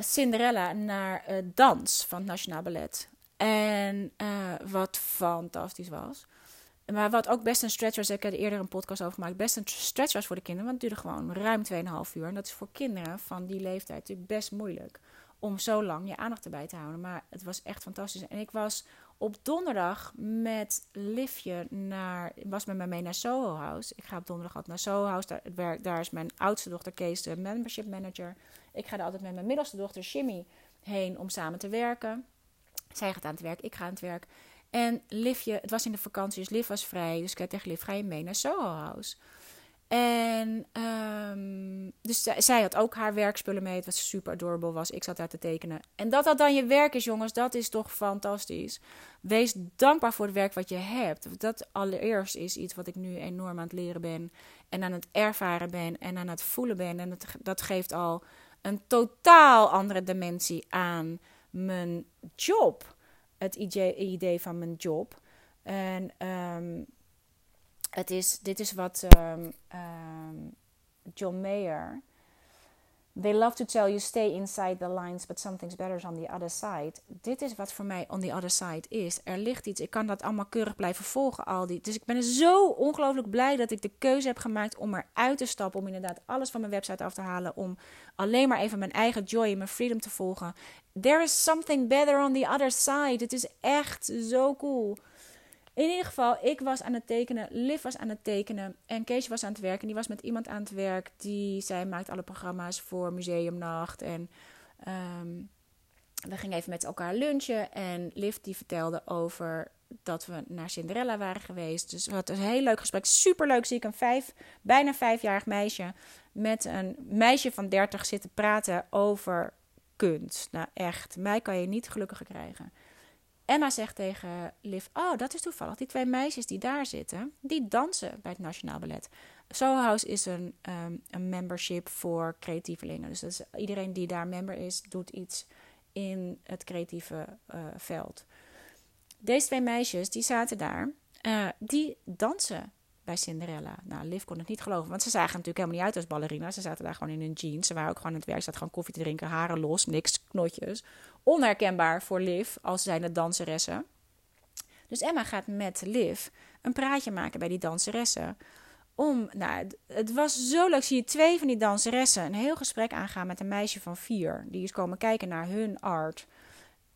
Cinderella naar uh, dans van het Nationaal Ballet. En uh, wat fantastisch was. Maar wat ook best een stretch was, ik heb er eerder een podcast over gemaakt, best een stretch was voor de kinderen. Want het duurde gewoon ruim 2,5 uur. En dat is voor kinderen van die leeftijd natuurlijk best moeilijk om zo lang je aandacht erbij te houden. Maar het was echt fantastisch. En ik was op donderdag met Livje naar, was met mij mee naar Soho House. Ik ga op donderdag altijd naar Soho House. Daar, daar is mijn oudste dochter Kees, de membership manager. Ik ga er altijd met mijn middelste dochter Jimmy heen om samen te werken. Zij gaat aan het werk, ik ga aan het werk. En Livje, het was in de vakantie, dus Liv was vrij. Dus ik zei tegen Liv, ga je mee naar Soho House? En um, dus zij had ook haar werkspullen mee. Was super adorable was. Ik zat daar te tekenen. En dat dat dan je werk is, jongens, dat is toch fantastisch. Wees dankbaar voor het werk wat je hebt. Dat allereerst is iets wat ik nu enorm aan het leren ben. En aan het ervaren ben. En aan het voelen ben. En dat, dat geeft al een totaal andere dimensie aan mijn job. Het idee van mijn job. En um, het is, dit is wat um, John Mayer. They love to tell you stay inside the lines, but something's better on the other side. Dit is wat voor mij on the other side is. Er ligt iets. Ik kan dat allemaal keurig blijven volgen. Al die. Dus ik ben zo ongelooflijk blij dat ik de keuze heb gemaakt om eruit te stappen. Om inderdaad alles van mijn website af te halen. Om alleen maar even mijn eigen joy en mijn freedom te volgen. There is something better on the other side. Het is echt zo cool. In ieder geval, ik was aan het tekenen, Liv was aan het tekenen en Kees was aan het werken. En die was met iemand aan het werk die, zij maakt alle programma's voor Museumnacht. En um, we gingen even met elkaar lunchen en Liv die vertelde over dat we naar Cinderella waren geweest. Dus het was een heel leuk gesprek, superleuk. Zie ik een vijf, bijna vijfjarig meisje met een meisje van dertig zitten praten over kunst. Nou echt, mij kan je niet gelukkiger krijgen. Emma zegt tegen Liv: Oh, dat is toevallig. Die twee meisjes die daar zitten, die dansen bij het Nationaal Ballet. Soho House is een, um, een membership voor creatievelingen. Dus dat is, iedereen die daar member is, doet iets in het creatieve uh, veld. Deze twee meisjes, die zaten daar, uh, die dansen Cinderella. Nou, Liv kon het niet geloven, want ze zagen natuurlijk helemaal niet uit als ballerina. Ze zaten daar gewoon in hun jeans. Ze waren ook gewoon aan het werk. Ze zaten gewoon koffie te drinken, haren los, niks, knotjes. Onherkenbaar voor Liv als zijnde danseressen. Dus Emma gaat met Liv een praatje maken bij die danseressen. Om, nou, het was zo leuk. Zie je twee van die danseressen een heel gesprek aangaan met een meisje van vier. Die is komen kijken naar hun art.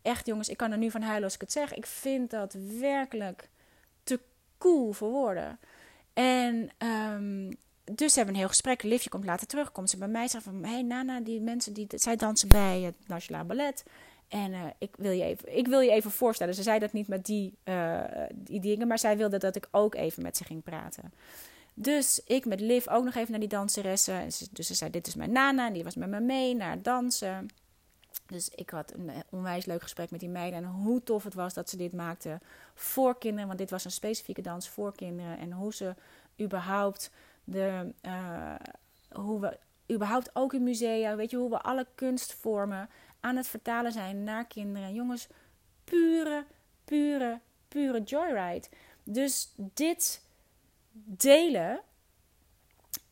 Echt jongens, ik kan er nu van huilen als ik het zeg. Ik vind dat werkelijk te cool voor woorden. En um, dus hebben we een heel gesprek. Livje komt later terug. Komt ze bij mij zeggen van... Hé hey, Nana, die mensen die... Zij dansen bij het Nationaal Ballet. En uh, ik, wil je even, ik wil je even voorstellen. Ze zei dat niet met die, uh, die dingen. Maar zij wilde dat ik ook even met ze ging praten. Dus ik met Liv ook nog even naar die danseressen. Dus ze zei, dit is mijn Nana. En die was met me mee naar dansen. Dus ik had een onwijs leuk gesprek met die meiden. En hoe tof het was dat ze dit maakten voor kinderen. Want dit was een specifieke dans voor kinderen. En hoe ze überhaupt de. Uh, hoe we überhaupt ook in musea. Weet je, hoe we alle kunstvormen aan het vertalen zijn naar kinderen. Jongens, pure, pure, pure joyride. Dus dit delen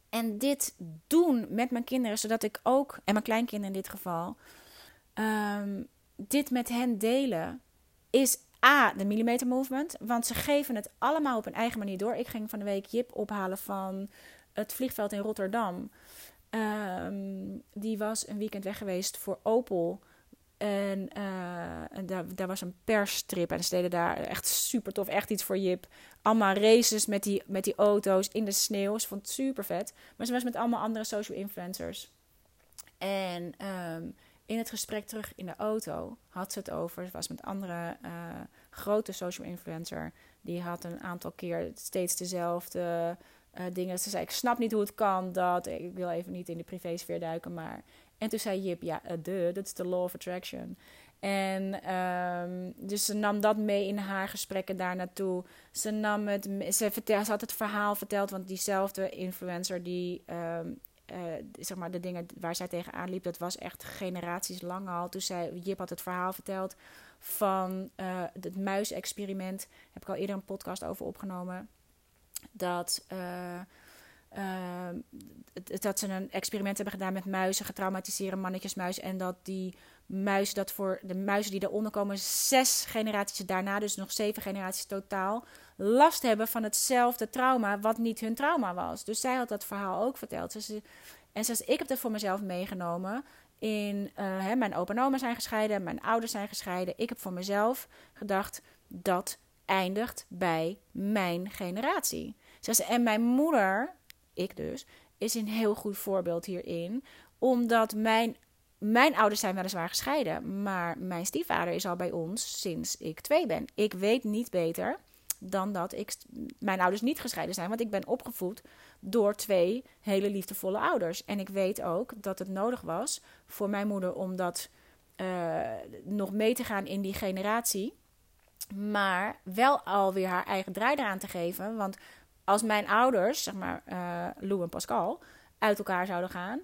en dit doen met mijn kinderen, zodat ik ook, en mijn kleinkinderen in dit geval, um, dit met hen delen, is A, de millimeter movement. Want ze geven het allemaal op een eigen manier door. Ik ging van de week Jip ophalen van het vliegveld in Rotterdam. Um, die was een weekend weg geweest voor Opel. En, uh, en daar, daar, was een persstrip. En ze deden daar echt super tof. Echt iets voor Jip. Allemaal races met die, met die auto's in de sneeuw. Ze vond het super vet. Maar ze was met allemaal andere social influencers. En um, in het gesprek terug in de auto had ze het over. Ze was met andere uh, grote social influencer. Die had een aantal keer steeds dezelfde uh, dingen. Ze zei: Ik snap niet hoe het kan dat. Ik wil even niet in de privésfeer duiken. Maar. En toen zei Jip: Ja, uh, de, dat is de law of attraction. En um, dus ze nam dat mee in haar gesprekken daar naartoe. Ze nam het, ze, vertel, ze had het verhaal verteld, want diezelfde influencer die um, uh, zeg maar de dingen waar zij tegenaan liep, dat was echt generaties lang al. Toen zij, Jip had het verhaal verteld van uh, het muisexperiment. Heb ik al eerder een podcast over opgenomen. Dat, uh, dat ze een experiment hebben gedaan met muizen, getraumatiseerde mannetjesmuis. En dat die muis dat voor de muizen die daaronder komen, zes generaties daarna, dus nog zeven generaties totaal, last hebben van hetzelfde trauma, wat niet hun trauma was. Dus zij had dat verhaal ook verteld. En zelfs ik heb dat voor mezelf meegenomen. In, uh, hè, mijn opa en oma zijn gescheiden, mijn ouders zijn gescheiden. Ik heb voor mezelf gedacht dat eindigt bij mijn generatie. en mijn moeder, ik dus, is een heel goed voorbeeld hierin. Omdat mijn, mijn ouders zijn weliswaar gescheiden. Maar mijn stiefvader is al bij ons sinds ik twee ben. Ik weet niet beter dan dat ik, mijn ouders niet gescheiden zijn. Want ik ben opgevoed door twee hele liefdevolle ouders. En ik weet ook dat het nodig was voor mijn moeder om dat uh, nog mee te gaan in die generatie. Maar wel alweer haar eigen draai eraan te geven. Want als mijn ouders, zeg maar uh, Lou en Pascal, uit elkaar zouden gaan,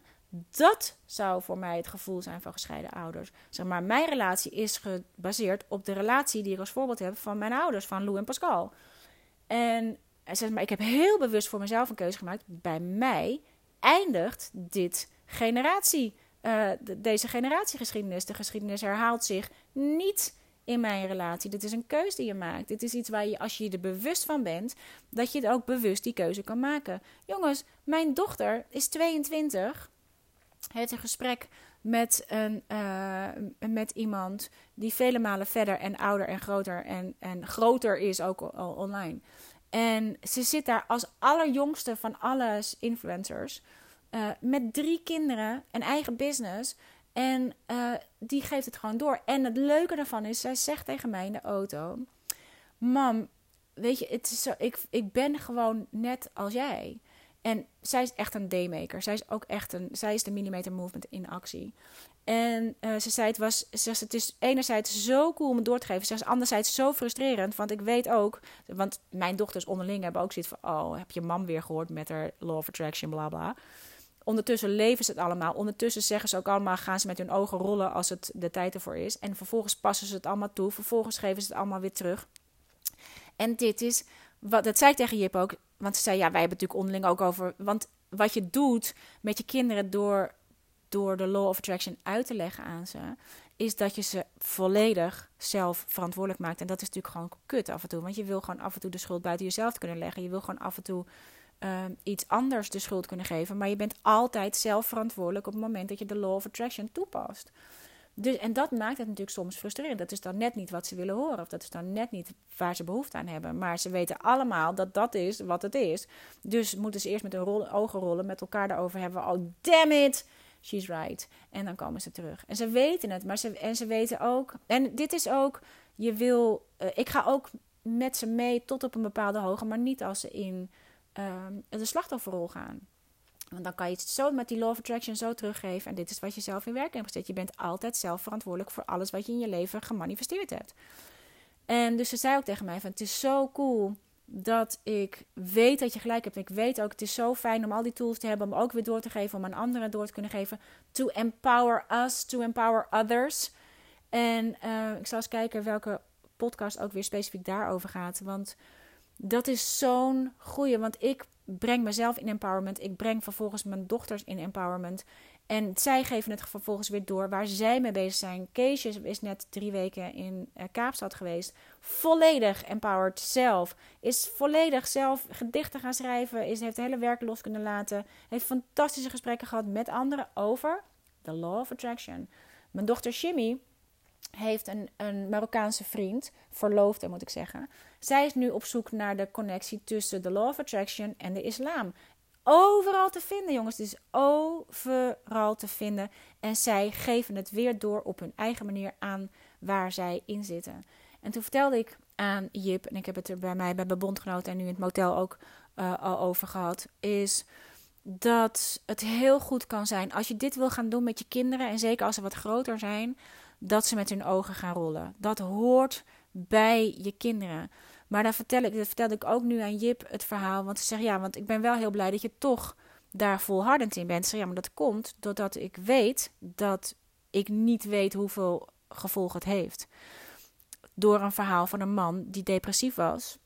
dat zou voor mij het gevoel zijn van gescheiden ouders. Zeg maar, mijn relatie is gebaseerd op de relatie die ik als voorbeeld heb van mijn ouders, van Lou en Pascal. En zeg maar, ik heb heel bewust voor mezelf een keuze gemaakt. Bij mij eindigt dit generatie, uh, deze generatiegeschiedenis. De geschiedenis herhaalt zich niet in mijn relatie. Dit is een keuze die je maakt. Dit is iets waar je, als je er bewust van bent, dat je ook bewust die keuze kan maken. Jongens, mijn dochter is 22. Heeft een gesprek met, een, uh, met iemand die vele malen verder en ouder en groter en, en groter is ook al online. En ze zit daar als allerjongste van alle influencers. Uh, met drie kinderen, een eigen business. En uh, die geeft het gewoon door. En het leuke daarvan is, zij zegt tegen mij in de auto: Mam, weet je, het is zo, ik, ik ben gewoon net als jij. En zij is echt een daymaker. Zij is ook echt een, zij is de millimeter movement in actie. En uh, ze zei: het was, ze het is enerzijds zo cool om het door te geven. Ze anderzijds zo frustrerend. Want ik weet ook, want mijn dochters onderling hebben ook zoiets van: oh, heb je mam weer gehoord met haar law of attraction, bla bla. Ondertussen leven ze het allemaal. Ondertussen zeggen ze ook allemaal, gaan ze met hun ogen rollen als het de tijd ervoor is. En vervolgens passen ze het allemaal toe. Vervolgens geven ze het allemaal weer terug. En dit is, wat, dat zei ik tegen Jip ook. Want ze zei, ja, wij hebben natuurlijk onderling ook over. Want wat je doet met je kinderen door, door de law of attraction uit te leggen aan ze, is dat je ze volledig zelf verantwoordelijk maakt. En dat is natuurlijk gewoon kut af en toe. Want je wil gewoon af en toe de schuld buiten jezelf kunnen leggen. Je wil gewoon af en toe Ehm, iets anders de schuld kunnen geven. Maar je bent altijd zelf verantwoordelijk op het moment dat je de law of attraction toepast. Dus, en dat maakt het natuurlijk soms frustrerend. Dat is dan net niet wat ze willen horen. Of dat is dan net niet waar ze behoefte aan hebben. Maar ze weten allemaal dat dat is wat het is. Dus moeten ze eerst met hun rol, ogen rollen, met elkaar daarover hebben. Oh, damn it! She's right. En dan komen ze terug. En ze weten het. Maar ze, en ze weten ook. En dit is ook. Je wil. Uh, ik ga ook met ze mee tot op een bepaalde hoogte. Maar niet als ze in um, de slachtofferrol gaan. Want dan kan je het zo met die law of attraction zo teruggeven. En dit is wat je zelf in werking hebt gezet. Je bent altijd zelf verantwoordelijk voor alles wat je in je leven gemanifesteerd hebt. En dus ze zei ook tegen mij van het is zo cool dat ik weet dat je gelijk hebt. Ik weet ook, het is zo fijn om al die tools te hebben, om ook weer door te geven, om aan anderen door te kunnen geven. To empower us, to empower others. En uh, ik zal eens kijken welke podcast ook weer specifiek daarover gaat. Want dat is zo'n goeie, want ik breng mezelf in empowerment. Ik breng vervolgens mijn dochters in empowerment. En zij geven het vervolgens weer door waar zij mee bezig zijn. Keesje is net drie weken in uh, Kaapstad geweest. Volledig empowered zelf. Is volledig zelf gedichten gaan schrijven. Is, heeft hele werk los kunnen laten. Heeft fantastische gesprekken gehad met anderen over the law of attraction. Mijn dochter Shimmy heeft een, een Marokkaanse vriend, verloofde moet ik zeggen. Zij is nu op zoek naar de connectie tussen de Law of Attraction en de islam. Overal te vinden, jongens. Het is overal te vinden. En zij geven het weer door op hun eigen manier aan waar zij in zitten. En toen vertelde ik aan Jip, en ik heb het er bij mij bij mijn bondgenoten en nu in het motel ook uh, al over gehad, is dat het heel goed kan zijn als je dit wil gaan doen met je kinderen, en zeker als ze wat groter zijn, dat ze met hun ogen gaan rollen. Dat hoort bij je kinderen. Maar dan vertel ik, dat ik ook nu aan Jip het verhaal. Want ze zegt ja, want ik ben wel heel blij dat je toch daar volhardend in bent. Ze ja, maar dat komt doordat ik weet dat ik niet weet hoeveel gevolgen het heeft. Door een verhaal van een man die depressief was.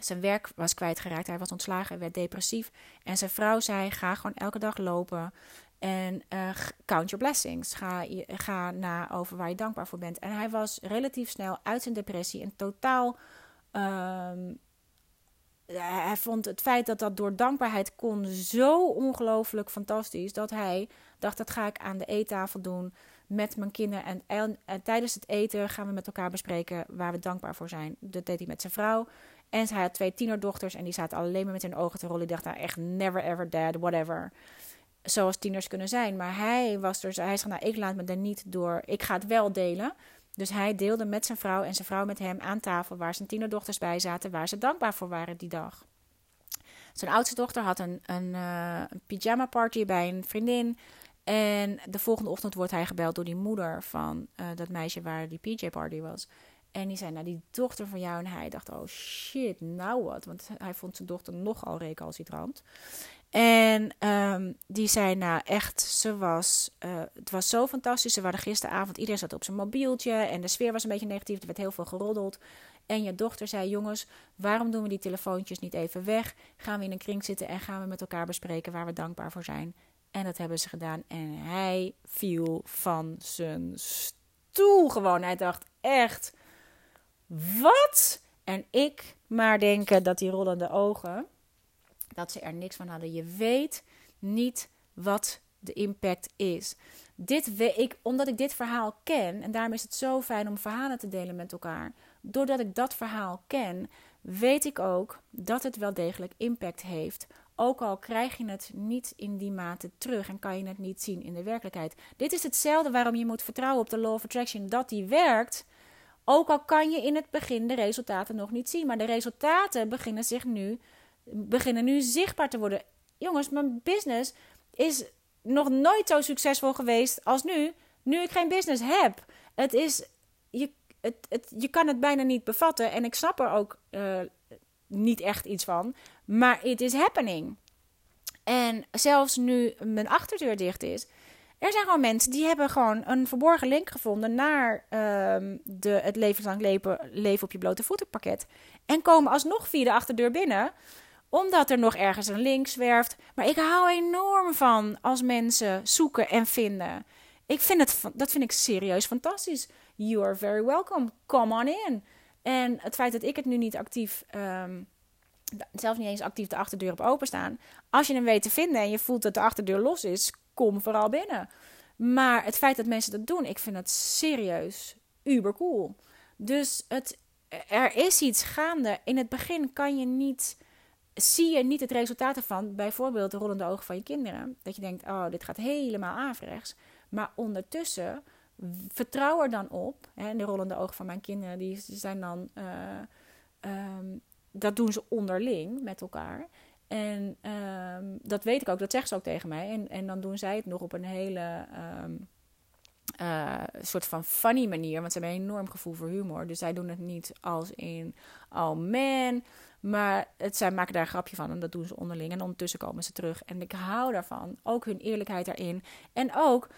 Zijn werk was kwijtgeraakt, hij was ontslagen, hij werd depressief. En zijn vrouw zei: Ga gewoon elke dag lopen. En uh, count your blessings. Ga, ga na over waar je dankbaar voor bent. En hij was relatief snel uit zijn depressie en totaal. Um, hij vond het feit dat dat door dankbaarheid kon zo ongelooflijk fantastisch. Dat hij dacht: dat ga ik aan de eettafel doen met mijn kinderen. En, en, en, tijdens het eten gaan we met elkaar bespreken waar we dankbaar voor zijn. Dat deed hij met zijn vrouw. En hij had twee tienerdochters en die zaten alleen maar met hun ogen te rollen. Die dachten: nou, echt never ever dead, whatever zoals tieners kunnen zijn. Maar hij was dus, hij zei, nou, ik laat me er niet door, ik ga het wel delen. Dus hij deelde met zijn vrouw en zijn vrouw met hem aan tafel, waar zijn tienerdochters bij zaten, waar ze dankbaar voor waren die dag. Zijn oudste dochter had een, een, een pyjama party bij een vriendin. En de volgende ochtend wordt hij gebeld door die moeder van uh, dat meisje waar die PJ party was. En die zei, nou die dochter van jou en hij dacht, oh shit, nou wat. Want hij vond zijn dochter nogal recalcitrant. En um, die zei, nou echt, ze was, uh, het was zo fantastisch. Ze waren gisteravond, iedereen zat op zijn mobieltje en de sfeer was een beetje negatief. Er werd heel veel geroddeld. En je dochter zei, jongens, waarom doen we die telefoontjes niet even weg? Gaan we in een kring zitten en gaan we met elkaar bespreken waar we dankbaar voor zijn. En dat hebben ze gedaan. En hij viel van zijn stoel gewoon. Hij dacht echt, wat? En ik maar denken dat die rollende ogen dat ze er niks van hadden. Je weet niet wat de impact is. Dit weet ik, omdat ik dit verhaal ken, en daarom is het zo fijn om verhalen te delen met elkaar. Doordat ik dat verhaal ken, weet ik ook dat het wel degelijk impact heeft. Ook al krijg je het niet in die mate terug en kan je het niet zien in de werkelijkheid. Dit is hetzelfde waarom je moet vertrouwen op de Law of Attraction dat die werkt. Ook al kan je in het begin de resultaten nog niet zien. Maar de resultaten beginnen zich nu beginnen nu zichtbaar te worden. Jongens, mijn business is nog nooit zo succesvol geweest als nu. Nu ik geen business heb. Het is. Je, het, het, je kan het bijna niet bevatten. En ik snap er ook uh, niet echt iets van. Maar it is happening. En zelfs nu mijn achterdeur dicht is. Er zijn gewoon mensen die hebben gewoon een verborgen link gevonden naar um, de, het levenslang leven, leven op je blote voeten pakket. En komen alsnog via de achterdeur binnen omdat er nog ergens een link zwerft. Maar ik hou enorm van als mensen zoeken en vinden. Ik vind het, dat vind ik serieus fantastisch. You are very welcome. Come on in. En het feit dat ik het nu niet actief, um, zelfs niet eens actief de achterdeur op openstaan. Als je hem weet te vinden en je voelt dat de achterdeur los is, kom vooral binnen. Maar het feit dat mensen dat doen, ik vind het serieus uber cool. Dus het, er is iets gaande. In het begin kan je niet zie je niet het resultaat ervan, bijvoorbeeld de rollende ogen van je kinderen. Dat je denkt, oh, dit gaat helemaal averechts. Maar ondertussen, vertrouw er dan op. Hè, de rollende ogen van mijn kinderen, die zijn dan... Uh, um, dat doen ze onderling met elkaar. En um, dat weet ik ook, dat zeggen ze ook tegen mij. En, en dan doen zij het nog op een hele... Um, uh, soort van funny manier. Want ze hebben een enorm gevoel voor humor. Dus zij doen het niet als in, oh man, maar het, zij maken daar een grapje van en dat doen ze onderling. En ondertussen komen ze terug. En ik hou daarvan. Ook hun eerlijkheid daarin. En ook,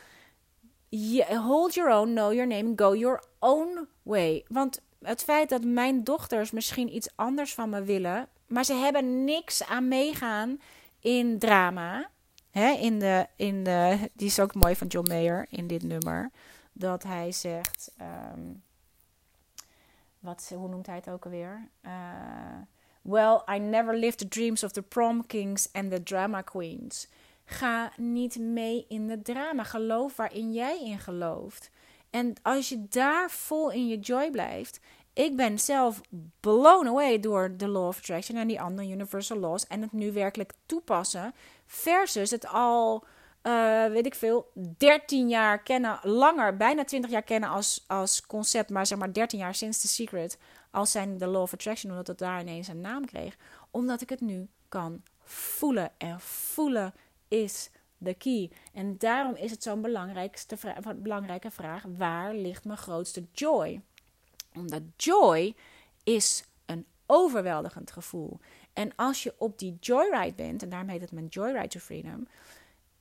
hold your own, know your name, go your own way. Want het feit dat mijn dochters misschien iets anders van me willen, maar ze hebben niks aan meegaan in drama. Hè, in de, in de, die is ook mooi van John Mayer in dit nummer. Dat hij zegt. Um, wat, hoe noemt hij het ook alweer? Uh, Well, I never lived the dreams of the prom kings and the drama queens. Ga niet mee in het drama. Geloof waarin jij in gelooft. En als je daar vol in je joy blijft. Ik ben zelf blown away door de Law of Attraction en die andere Universal Laws. En het nu werkelijk toepassen. Versus het al, uh, weet ik veel, 13 jaar kennen. Langer, bijna 20 jaar kennen als, als concept. Maar zeg maar 13 jaar sinds The Secret als zijn de Law of Attraction, omdat het daar ineens een naam kreeg. Omdat ik het nu kan voelen. En voelen is de key. En daarom is het zo'n belangrijke vraag: waar ligt mijn grootste joy? Omdat joy is een overweldigend gevoel. En als je op die joyride bent, en daarom heet het mijn Joyride to Freedom,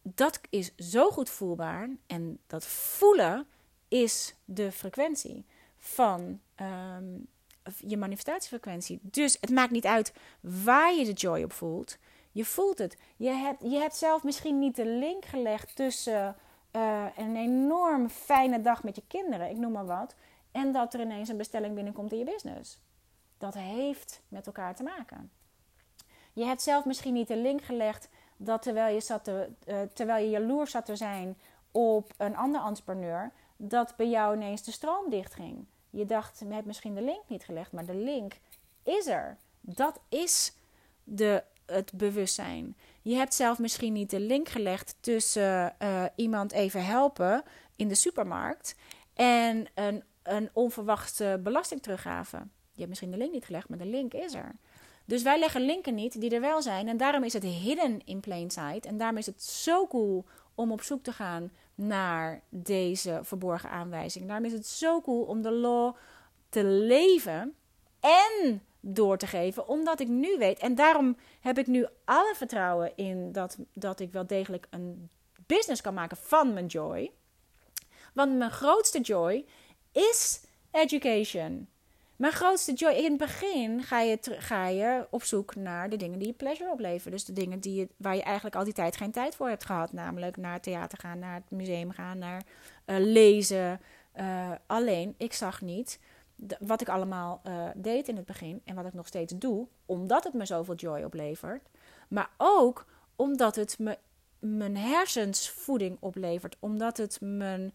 dat is zo goed voelbaar. En dat voelen is de frequentie van um, je manifestatiefrequentie. Dus het maakt niet uit waar je de joy op voelt. Je voelt het. Je hebt, je hebt zelf misschien niet de link gelegd tussen uh, een enorm fijne dag met je kinderen, ik noem maar wat, en dat er ineens een bestelling binnenkomt in je business. Dat heeft met elkaar te maken. Je hebt zelf misschien niet de link gelegd dat terwijl je, zat te, uh, terwijl je jaloers zat te zijn op een ander entrepreneur, dat bij jou ineens de stroom dichtging. Je dacht, je hebt misschien de link niet gelegd, maar de link is er. Dat is de, het bewustzijn. Je hebt zelf misschien niet de link gelegd tussen uh, iemand even helpen in de supermarkt en een, een onverwachte belastingteruggave. Je hebt misschien de link niet gelegd, maar de link is er. Dus wij leggen linken niet die er wel zijn. En daarom is het hidden in plain sight. En daarom is het zo cool om op zoek te gaan naar deze verborgen aanwijzing. Daarom is het zo cool om de law te leven en door te geven, omdat ik nu weet. En daarom heb ik nu alle vertrouwen in dat, dat ik wel degelijk een business kan maken van mijn joy. Want mijn grootste joy is education. Mijn grootste joy. In het begin ga je, ga je op zoek naar de dingen die je pleasure opleveren. Dus de dingen die je, waar je eigenlijk al die tijd geen tijd voor hebt gehad. Namelijk naar het theater gaan, naar het museum gaan, naar uh, lezen. Uh, alleen, ik zag niet wat ik allemaal uh, deed in het begin en wat ik nog steeds doe, omdat het me zoveel joy oplevert. Maar ook omdat het me mijn hersensvoeding oplevert, omdat het mijn,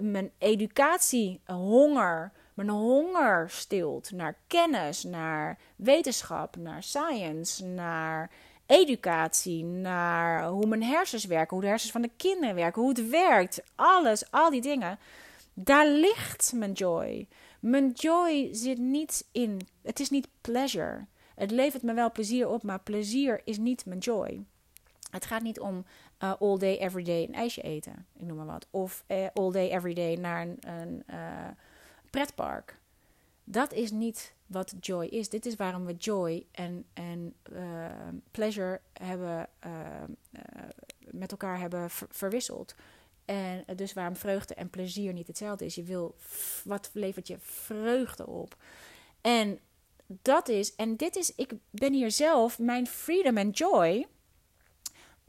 mijn educatie, honger, mijn honger stilt naar kennis, naar wetenschap, naar science, naar educatie, naar hoe mijn hersens werken, hoe de hersens van de kinderen werken, hoe het werkt, alles, al die dingen. Daar ligt mijn joy. Mijn joy zit niet in. Het is niet pleasure. Het levert me wel plezier op, maar plezier is niet mijn joy. Het gaat niet om uh, all day, every day een ijsje eten, ik noem maar wat. Of uh, all day, every day naar een, uh, pretpark. Dat is niet wat joy is. Dit is waarom we joy en, en pleasure hebben, met elkaar hebben verwisseld. En dus waarom vreugde en plezier niet hetzelfde is. Je wil, wat levert je vreugde op? En dat is, en dit is, ik ben hier zelf, mijn freedom and joy.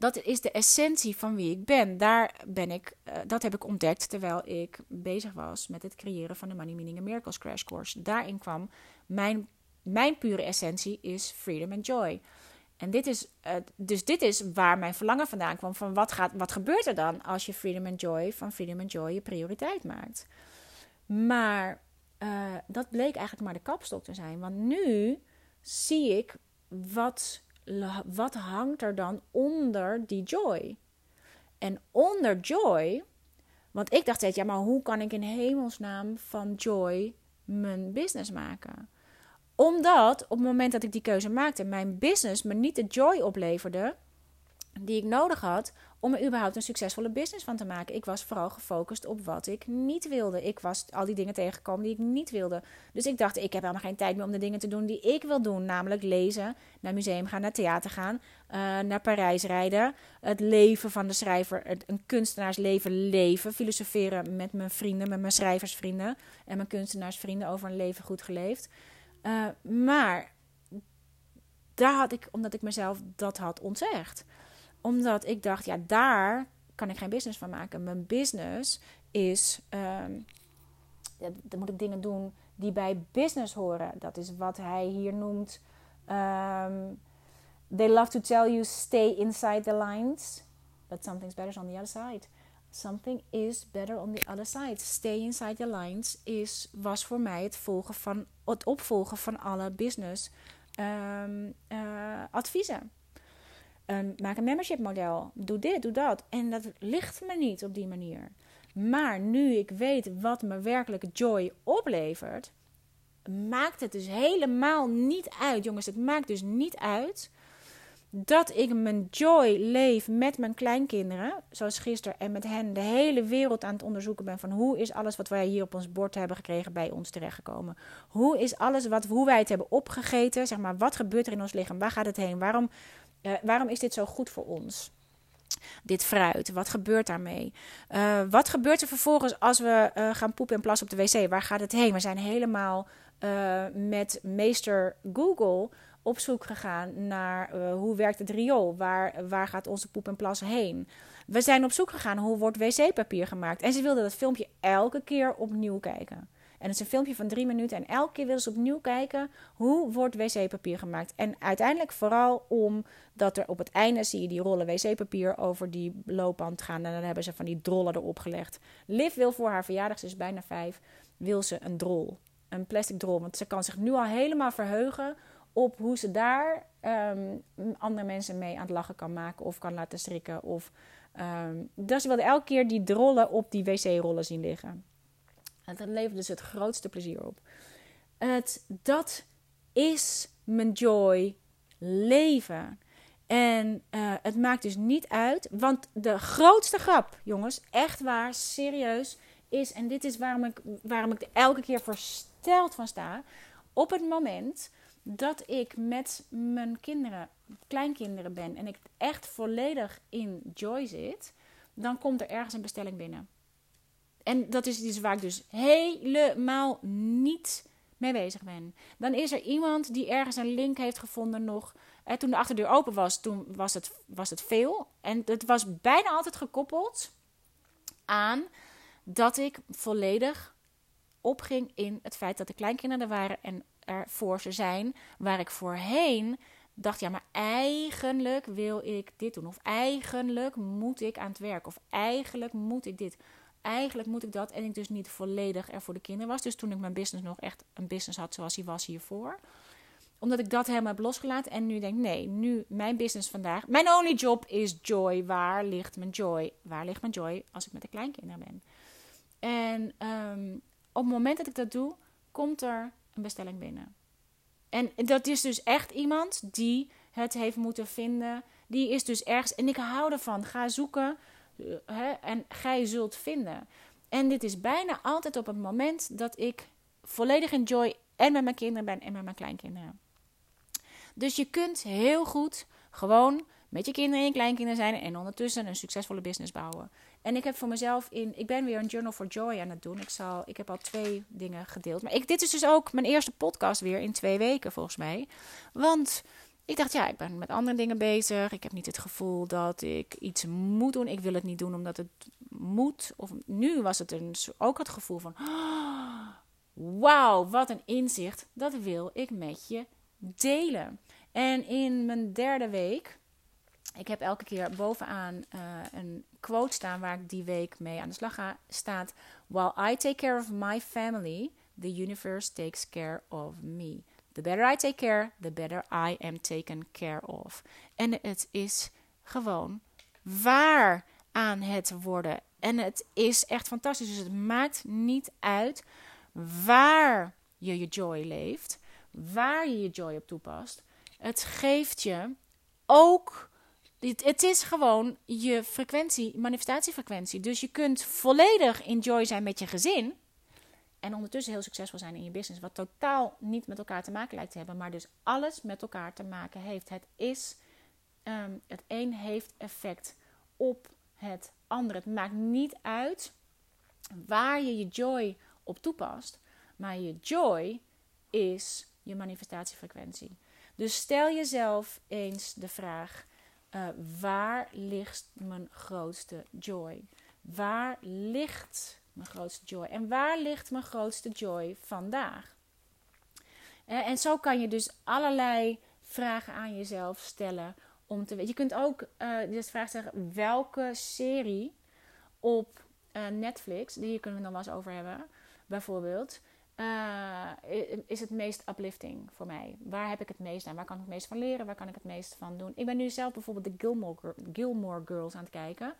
Dat is de essentie van wie ik ben. Daar ben ik, uh, dat heb ik ontdekt terwijl ik bezig was met het creëren van de Money Meaning and Miracles Crash Course. Daarin kwam mijn, mijn pure essentie is freedom and joy. En dit is, uh, dus dit is waar mijn verlangen vandaan kwam. Van wat, gaat, wat gebeurt er dan als je Freedom and Joy van Freedom and Joy je prioriteit maakt? Maar uh, dat bleek eigenlijk maar de kapstok te zijn. Want nu zie ik wat, wat hangt er dan onder die joy. En onder joy, want ik dacht steeds, ja, maar hoe kan ik in hemelsnaam van joy mijn business maken? Omdat op het moment dat ik die keuze maakte, mijn business me niet de joy opleverde die ik nodig had om er überhaupt een succesvolle business van te maken. Ik was vooral gefocust op wat ik niet wilde. Ik was al die dingen tegengekomen die ik niet wilde. Dus ik dacht, ik heb helemaal geen tijd meer om de dingen te doen die ik wil doen. Namelijk lezen, naar museum gaan, naar theater gaan, uh, naar Parijs rijden. Het leven van de schrijver, een kunstenaarsleven leven. Filosoferen met mijn vrienden, met mijn schrijversvrienden en mijn kunstenaarsvrienden over een leven goed geleefd. Uh, maar daar had ik, omdat ik mezelf dat had ontzegd. Omdat ik dacht, ja, daar kan ik geen business van maken. Mijn business is, um, dan moet ik dingen doen die bij business horen. Dat is wat hij hier noemt. Um, they love to tell you stay inside the lines, but something's better on the other side. Something is better on the other side. Stay inside the lines is, was voor mij het, volgen van, het opvolgen van alle business um, uh, adviezen. Maak een membership model. Doe dit, doe dat. En dat ligt me niet op die manier. Maar nu ik weet wat me werkelijk joy oplevert, maakt het dus helemaal niet uit. Jongens, het maakt dus niet uit dat ik mijn joy leef met mijn kleinkinderen, zoals gisteren, en met hen de hele wereld aan het onderzoeken ben van hoe is alles wat wij hier op ons bord hebben gekregen bij ons terechtgekomen? Hoe is alles wat, hoe wij het hebben opgegeten, zeg maar, wat gebeurt er in ons lichaam? Waar gaat het heen? Waarom, uh, waarom is dit zo goed voor ons? Dit fruit, wat gebeurt daarmee? Uh, wat gebeurt er vervolgens als we uh, gaan poepen en plassen op de wc? Waar gaat het heen? We zijn helemaal met meester Google op zoek gegaan naar hoe werkt het riool? Waar, waar gaat onze poep en plas heen? We zijn op zoek gegaan hoe wordt wc-papier gemaakt. En ze wilden dat filmpje elke keer opnieuw kijken. En het is een filmpje van drie minuten. En elke keer willen ze opnieuw kijken hoe wordt wc-papier gemaakt. En uiteindelijk vooral omdat er op het einde zie je die rollen wc-papier over die loopband gaan. En dan hebben ze van die drollen erop gelegd. Liv wil voor haar verjaardag, ze is bijna vijf, wil ze een drol. Een plastic drol. Want ze kan zich nu al helemaal verheugen op hoe ze daar um, andere mensen mee aan het lachen kan maken. Of kan laten schrikken. Of, um, dus ze wilde elke keer die drollen op die wc-rollen zien liggen. En dat levert dus het grootste plezier op. Het, dat is mijn joy leven. En uh, het maakt dus niet uit. Want de grootste grap, jongens, echt waar, serieus, is. En dit is waarom ik, waarom ik er elke keer versteld van sta. Op het moment dat ik met mijn kinderen, kleinkinderen ben. en ik echt volledig in joy zit. dan komt er ergens een bestelling binnen. En dat is iets waar ik dus helemaal niet mee bezig ben. Dan is er iemand die ergens een link heeft gevonden nog. En toen de achterdeur open was, toen was het, was het veel. En het was bijna altijd gekoppeld aan dat ik volledig opging in het feit dat de kleinkinderen er waren en er voor ze zijn. Waar ik voorheen dacht, ja, maar eigenlijk wil ik dit doen. Of eigenlijk moet ik aan het werk. Of eigenlijk moet ik dit eigenlijk moet ik dat. En ik dus niet volledig er voor de kinderen was. Dus toen ik mijn business nog echt een business had zoals hij was hiervoor. Omdat ik dat helemaal heb losgelaten. En nu denk nee, nu mijn business vandaag. Mijn only job is joy. Waar ligt mijn joy? Waar ligt mijn joy als ik met de kleinkinderen ben? En um, op het moment dat ik dat doe, komt er een bestelling binnen. En dat is dus echt iemand die het heeft moeten vinden. Die is dus ergens. En ik hou ervan. Ga zoeken hè, en gij zult vinden. En dit is bijna altijd op het moment dat ik volledig in joy en met mijn kinderen ben en met mijn kleinkinderen. Dus je kunt heel goed gewoon met je kinderen en kleinkinderen zijn en ondertussen een succesvolle business bouwen. En ik heb voor mezelf in, ik ben weer een Journal for Joy aan het doen. Ik, zal, ik heb al twee dingen gedeeld. Maar ik, dit is dus ook mijn eerste podcast weer in twee weken volgens mij. Want ik dacht, ja, ik ben met andere dingen bezig. Ik heb niet het gevoel dat ik iets moet doen. Ik wil het niet doen omdat het moet. Of nu was het een, ook het gevoel van: wauw, wat een inzicht. Dat wil ik met je delen. En in mijn derde week, ik heb elke keer bovenaan uh, een quote staan waar ik die week mee aan de slag ga. Staat: While I take care of my family, the universe takes care of me. The better I take care, the better I am taken care of. En het is gewoon waar aan het worden. En het is echt fantastisch. Dus het maakt niet uit waar je je joy leeft, waar je je joy op toepast. Het geeft je ook. Het is gewoon je frequentie, manifestatiefrequentie. Dus je kunt volledig in joy zijn met je gezin. En ondertussen heel succesvol zijn in je business. Wat totaal niet met elkaar te maken lijkt te hebben. Maar dus alles met elkaar te maken heeft. Het is. Um, het een heeft effect op het andere. Het maakt niet uit waar je je joy op toepast. Maar je joy is je manifestatiefrequentie. Dus stel jezelf eens de vraag: uh, waar ligt mijn grootste joy? Waar ligt mijn grootste joy. En waar ligt mijn grootste joy vandaag? Eh, en zo kan je dus allerlei vragen aan jezelf stellen om te weten. Je kunt ook uh, vraag zeggen: welke serie op uh, Netflix, die kunnen we nog wel eens over hebben, bijvoorbeeld, is het meest uplifting voor mij? Waar heb ik het meest aan? Waar kan ik het meest van leren? Waar kan ik het meest van doen? Ik ben nu zelf bijvoorbeeld de Gilmore, Gilmore Girls aan het kijken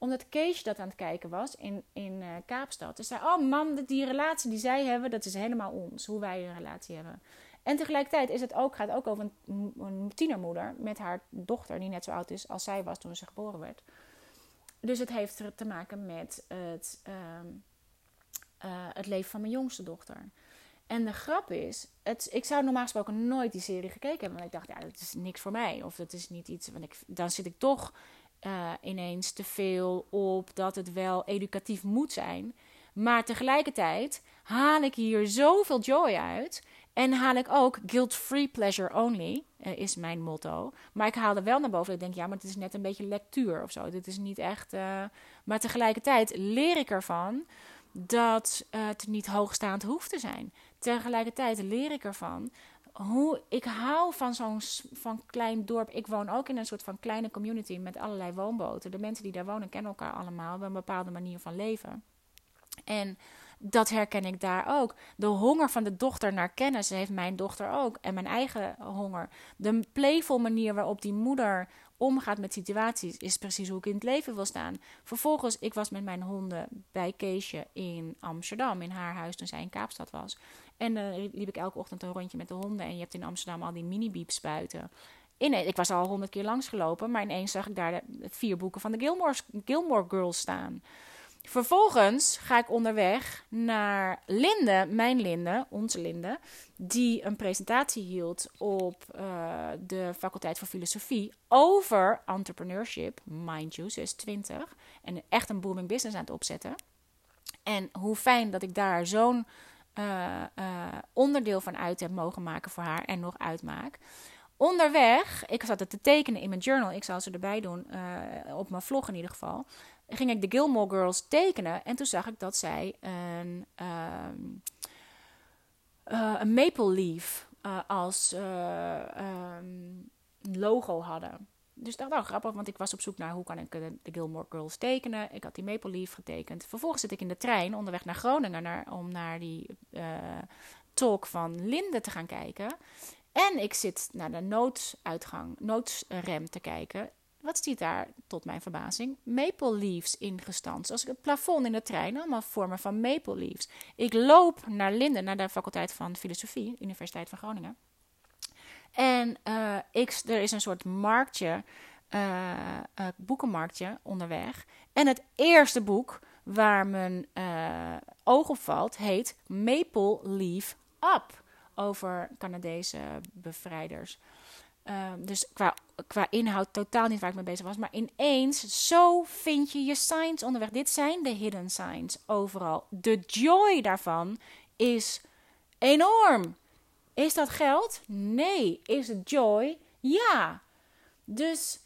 omdat Kees dat aan het kijken was in, in uh, Kaapstad. Dus zei, oh man, die relatie die zij hebben, dat is helemaal ons. Hoe wij een relatie hebben. En tegelijkertijd is het ook, gaat het ook over een, tienermoeder met haar dochter, die net zo oud is als zij was toen ze geboren werd. Dus het heeft te maken met het, uh, uh, het leven van mijn jongste dochter. En de grap is, het, ik zou normaal gesproken nooit die serie gekeken hebben. Want ik dacht, ja, dat is niks voor mij. Of dat is niet iets. Want ik, dan zit ik toch uh, ineens te veel op dat het wel educatief moet zijn. Maar tegelijkertijd haal ik hier zoveel joy uit. En haal ik ook guilt-free pleasure only, uh, is mijn motto. Maar ik haal er wel naar boven. Ik denk, ja, maar het is net een beetje lectuur of zo. Dit is niet echt. Uh, maar tegelijkertijd leer ik ervan dat het niet hoogstaand hoeft te zijn. Tegelijkertijd leer ik ervan hoe ik hou van zo'n van klein dorp. Ik woon ook in een soort van kleine community met allerlei woonboten. De mensen die daar wonen kennen elkaar allemaal. hebben een bepaalde manier van leven. En dat herken ik daar ook. De honger van de dochter naar kennis heeft mijn dochter ook. En mijn eigen honger. De playful manier waarop die moeder omgaat met situaties is precies hoe ik in het leven wil staan. Vervolgens, ik was met mijn honden bij Keesje in Amsterdam, in haar huis toen zij in Kaapstad was. En dan liep ik elke ochtend een rondje met de honden. En je hebt in Amsterdam al die mini-beep spuiten. Ineens, ik was al honderd keer langsgelopen, maar ineens zag ik daar de vier boeken van de Gilmore, Gilmore Girls staan. Vervolgens ga ik onderweg naar Linde, mijn Linde, onze Linde, die een presentatie hield op uh, de faculteit voor filosofie over entrepreneurship. Mind you, ze is 20 en echt een booming business aan het opzetten. En hoe fijn dat ik daar zo'n uh, onderdeel van uit heb mogen maken voor haar en nog uitmaak. Onderweg, ik zat het te tekenen in mijn journal, ik zal ze erbij doen, op mijn vlog in ieder geval ging ik de Gilmore Girls tekenen. En toen zag ik dat zij een, um, een maple leaf als um, logo hadden. Dus dat dacht, oh, grappig, want ik was op zoek naar hoe kan ik de, de Gilmore Girls tekenen. Ik had die maple leaf getekend. Vervolgens zit ik in de trein onderweg naar Groningen naar, om naar die talk van Linde te gaan kijken. En ik zit naar de nooduitgang, noodsrem te kijken. Wat ziet daar tot mijn verbazing? Maple leaves ingestampt. Zoals het plafond in de trein, allemaal vormen van maple leaves. Ik loop naar Linden, naar de faculteit van filosofie, Universiteit van Groningen. En uh, ik, er is een soort marktje, uh, boekenmarktje onderweg. En het eerste boek waar mijn oog op valt, heet Maple Leaf Up. Over Canadese bevrijders. Um, dus qua, qua inhoud totaal niet waar ik mee bezig was. Maar ineens, zo vind je je signs onderweg. Dit zijn de hidden signs overal. De joy daarvan is enorm. Is dat geld? Nee. Is het joy? Ja. Dus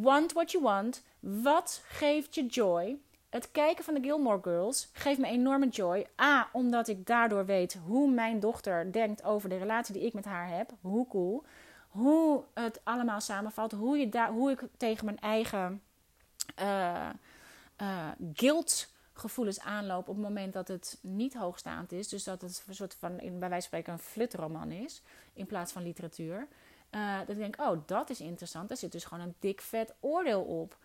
want what you want. Wat geeft je joy? Het kijken van de Gilmore Girls geeft me enorme joy. A, omdat ik daardoor weet hoe mijn dochter denkt over de relatie die ik met haar heb. Hoe cool hoe het allemaal samenvalt. Hoe, je daar, hoe ik tegen mijn eigen uh, uh, guilt-gevoelens aanloop op het moment dat het niet hoogstaand is. Dus dat het een soort van, bij wijze van spreken, een flutroman is in plaats van literatuur. Uh, dat ik denk, oh, dat is interessant. Daar zit dus gewoon een dik vet oordeel op.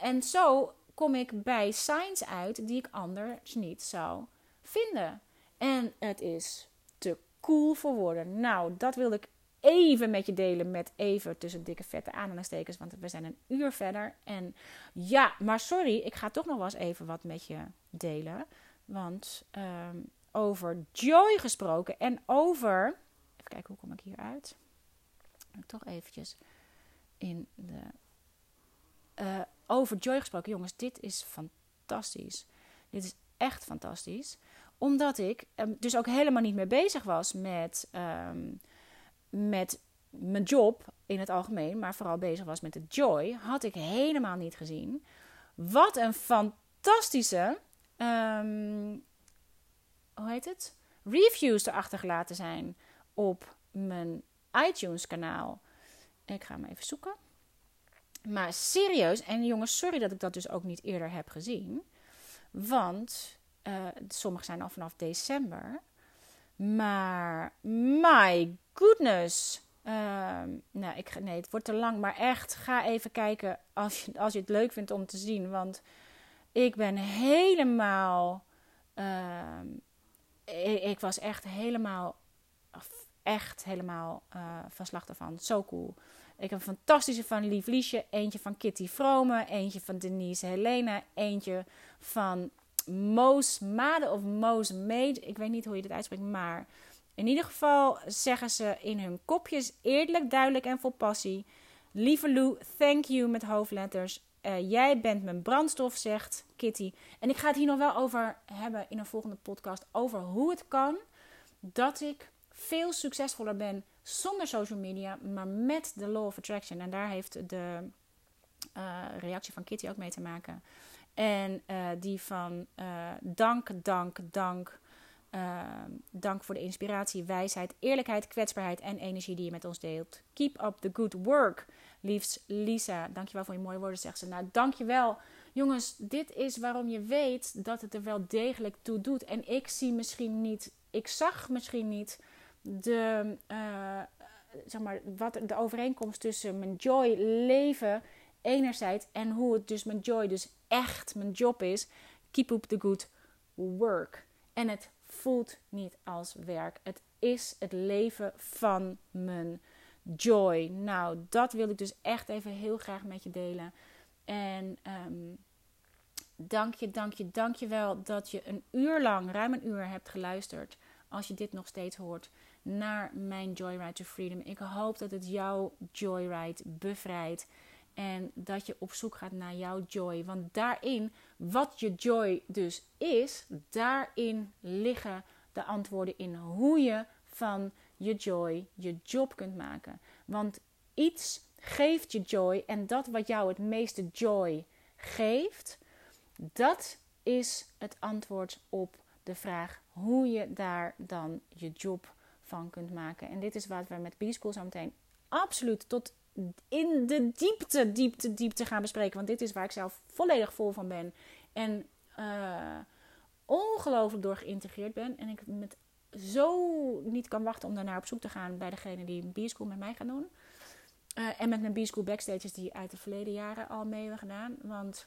en zo kom ik bij signs uit die ik anders niet zou vinden. En het is te cool voor woorden. Nou, dat wilde ik even met je delen met even tussen dikke vette aanhalingstekens. Want we zijn een uur verder. En ja, maar sorry, ik ga toch nog wel eens even wat met je delen. Want um, over joy gesproken en over... Even kijken, hoe kom ik hier uit? Toch eventjes in de... Uh, over joy gesproken. Jongens, dit is fantastisch. Dit is echt fantastisch. Omdat ik um, dus ook helemaal niet meer bezig was met... Um, met mijn job in het algemeen, maar vooral bezig was met de joy, had ik helemaal niet gezien. Wat een fantastische, um, hoe heet het? Reviews erachter gelaten zijn op mijn iTunes kanaal. Ik ga hem even zoeken. Maar serieus, en jongens, sorry dat ik dat dus ook niet eerder heb gezien. Want uh, sommige zijn al vanaf december. Maar my goodness. Uh, nou, ik, nee, het wordt te lang. Maar echt, ga even kijken als je, als je het leuk vindt om te zien. Want ik ben helemaal. Ik, ik, was echt helemaal. Echt helemaal uh, van slag ervan. Zo cool. Ik heb een fantastische van Lief Liesje. Eentje van Kitty Vrome. Eentje van Denise Helena. Eentje van Moos Made of Moos Made. Ik weet niet hoe je dit uitspreekt, maar in ieder geval zeggen ze in hun kopjes eerlijk, duidelijk en vol passie. Lieve Lou, thank you met hoofdletters. Uh, jij bent mijn brandstof, zegt Kitty. En ik ga het hier nog wel over hebben in een volgende podcast. Over hoe het kan dat ik veel succesvoller ben zonder social media, maar met de Law of Attraction. En daar heeft de uh, reactie van Kitty ook mee te maken. En uh, die van uh, dank, dank, dank. dank voor de inspiratie, wijsheid, eerlijkheid, kwetsbaarheid en energie die je met ons deelt. Keep up the good work. Liefst Lisa, dankjewel voor je mooie woorden, zegt ze. Nou, dankjewel. Jongens, dit is waarom je weet dat het er wel degelijk toe doet. En ik zie misschien niet, ik zag misschien niet de, uh, zeg maar, wat de overeenkomst tussen mijn joy leven enerzijds en hoe het dus mijn joy dus echt mijn job is. Keep up the good work. En het voelt niet als werk. Het is het leven van mijn joy. Nou, dat wil ik dus echt even heel graag met je delen. En um, dank je, dank je, dank je wel dat je een uur lang, ruim een uur hebt geluisterd. Als je dit nog steeds hoort naar mijn Joyride to Freedom. Ik hoop dat het jouw Joyride bevrijdt. En dat je op zoek gaat naar jouw joy. Want daarin, wat je joy dus is, daarin liggen de antwoorden in hoe je van je joy je job kunt maken. Want iets geeft je joy en dat wat jou het meeste joy geeft, dat is het antwoord op de vraag hoe je daar dan je job van kunt maken. En dit is wat we met B-School zo meteen absoluut tot in de diepte, diepte, diepte gaan bespreken. Want dit is waar ik zelf volledig vol van ben. En uh, ongelooflijk door geïntegreerd ben. En ik met zo niet kan wachten om daarnaar op zoek te gaan bij degene die een B-School met mij gaan doen. Uh, en met mijn B-School backstages die uit de verleden jaren al mee hebben gedaan. Want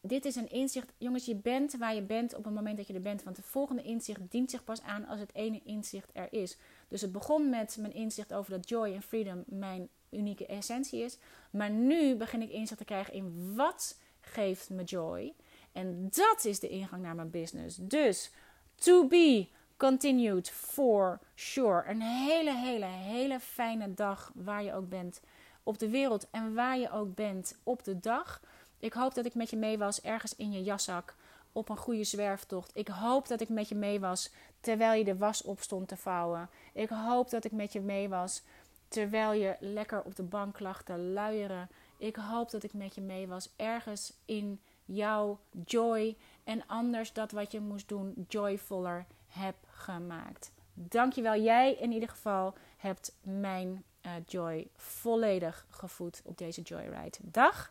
dit is een inzicht. Jongens, je bent waar je bent op het moment dat je er bent. Want het volgende inzicht dient zich pas aan als het ene inzicht er is. Dus het begon met mijn inzicht over dat joy en freedom mijn unieke essentie is. Maar nu begin ik inzicht te krijgen in wat geeft me joy. En dat is de ingang naar mijn business. Dus to be continued for sure. Een hele, hele, hele fijne dag waar je ook bent op de wereld en waar je ook bent op de dag. Ik hoop dat ik met je mee was ergens in je jaszak op een goede zwerftocht. Ik hoop dat ik met je mee was terwijl je de was op stond te vouwen. Ik hoop dat ik met je mee was terwijl je lekker op de bank lag te luieren. Ik hoop dat ik met je mee was ergens in jouw joy en anders dat wat je moest doen joyvoller heb gemaakt. Dankjewel, jij in ieder geval hebt mijn uh, joy volledig gevoed op deze joyride. Dag!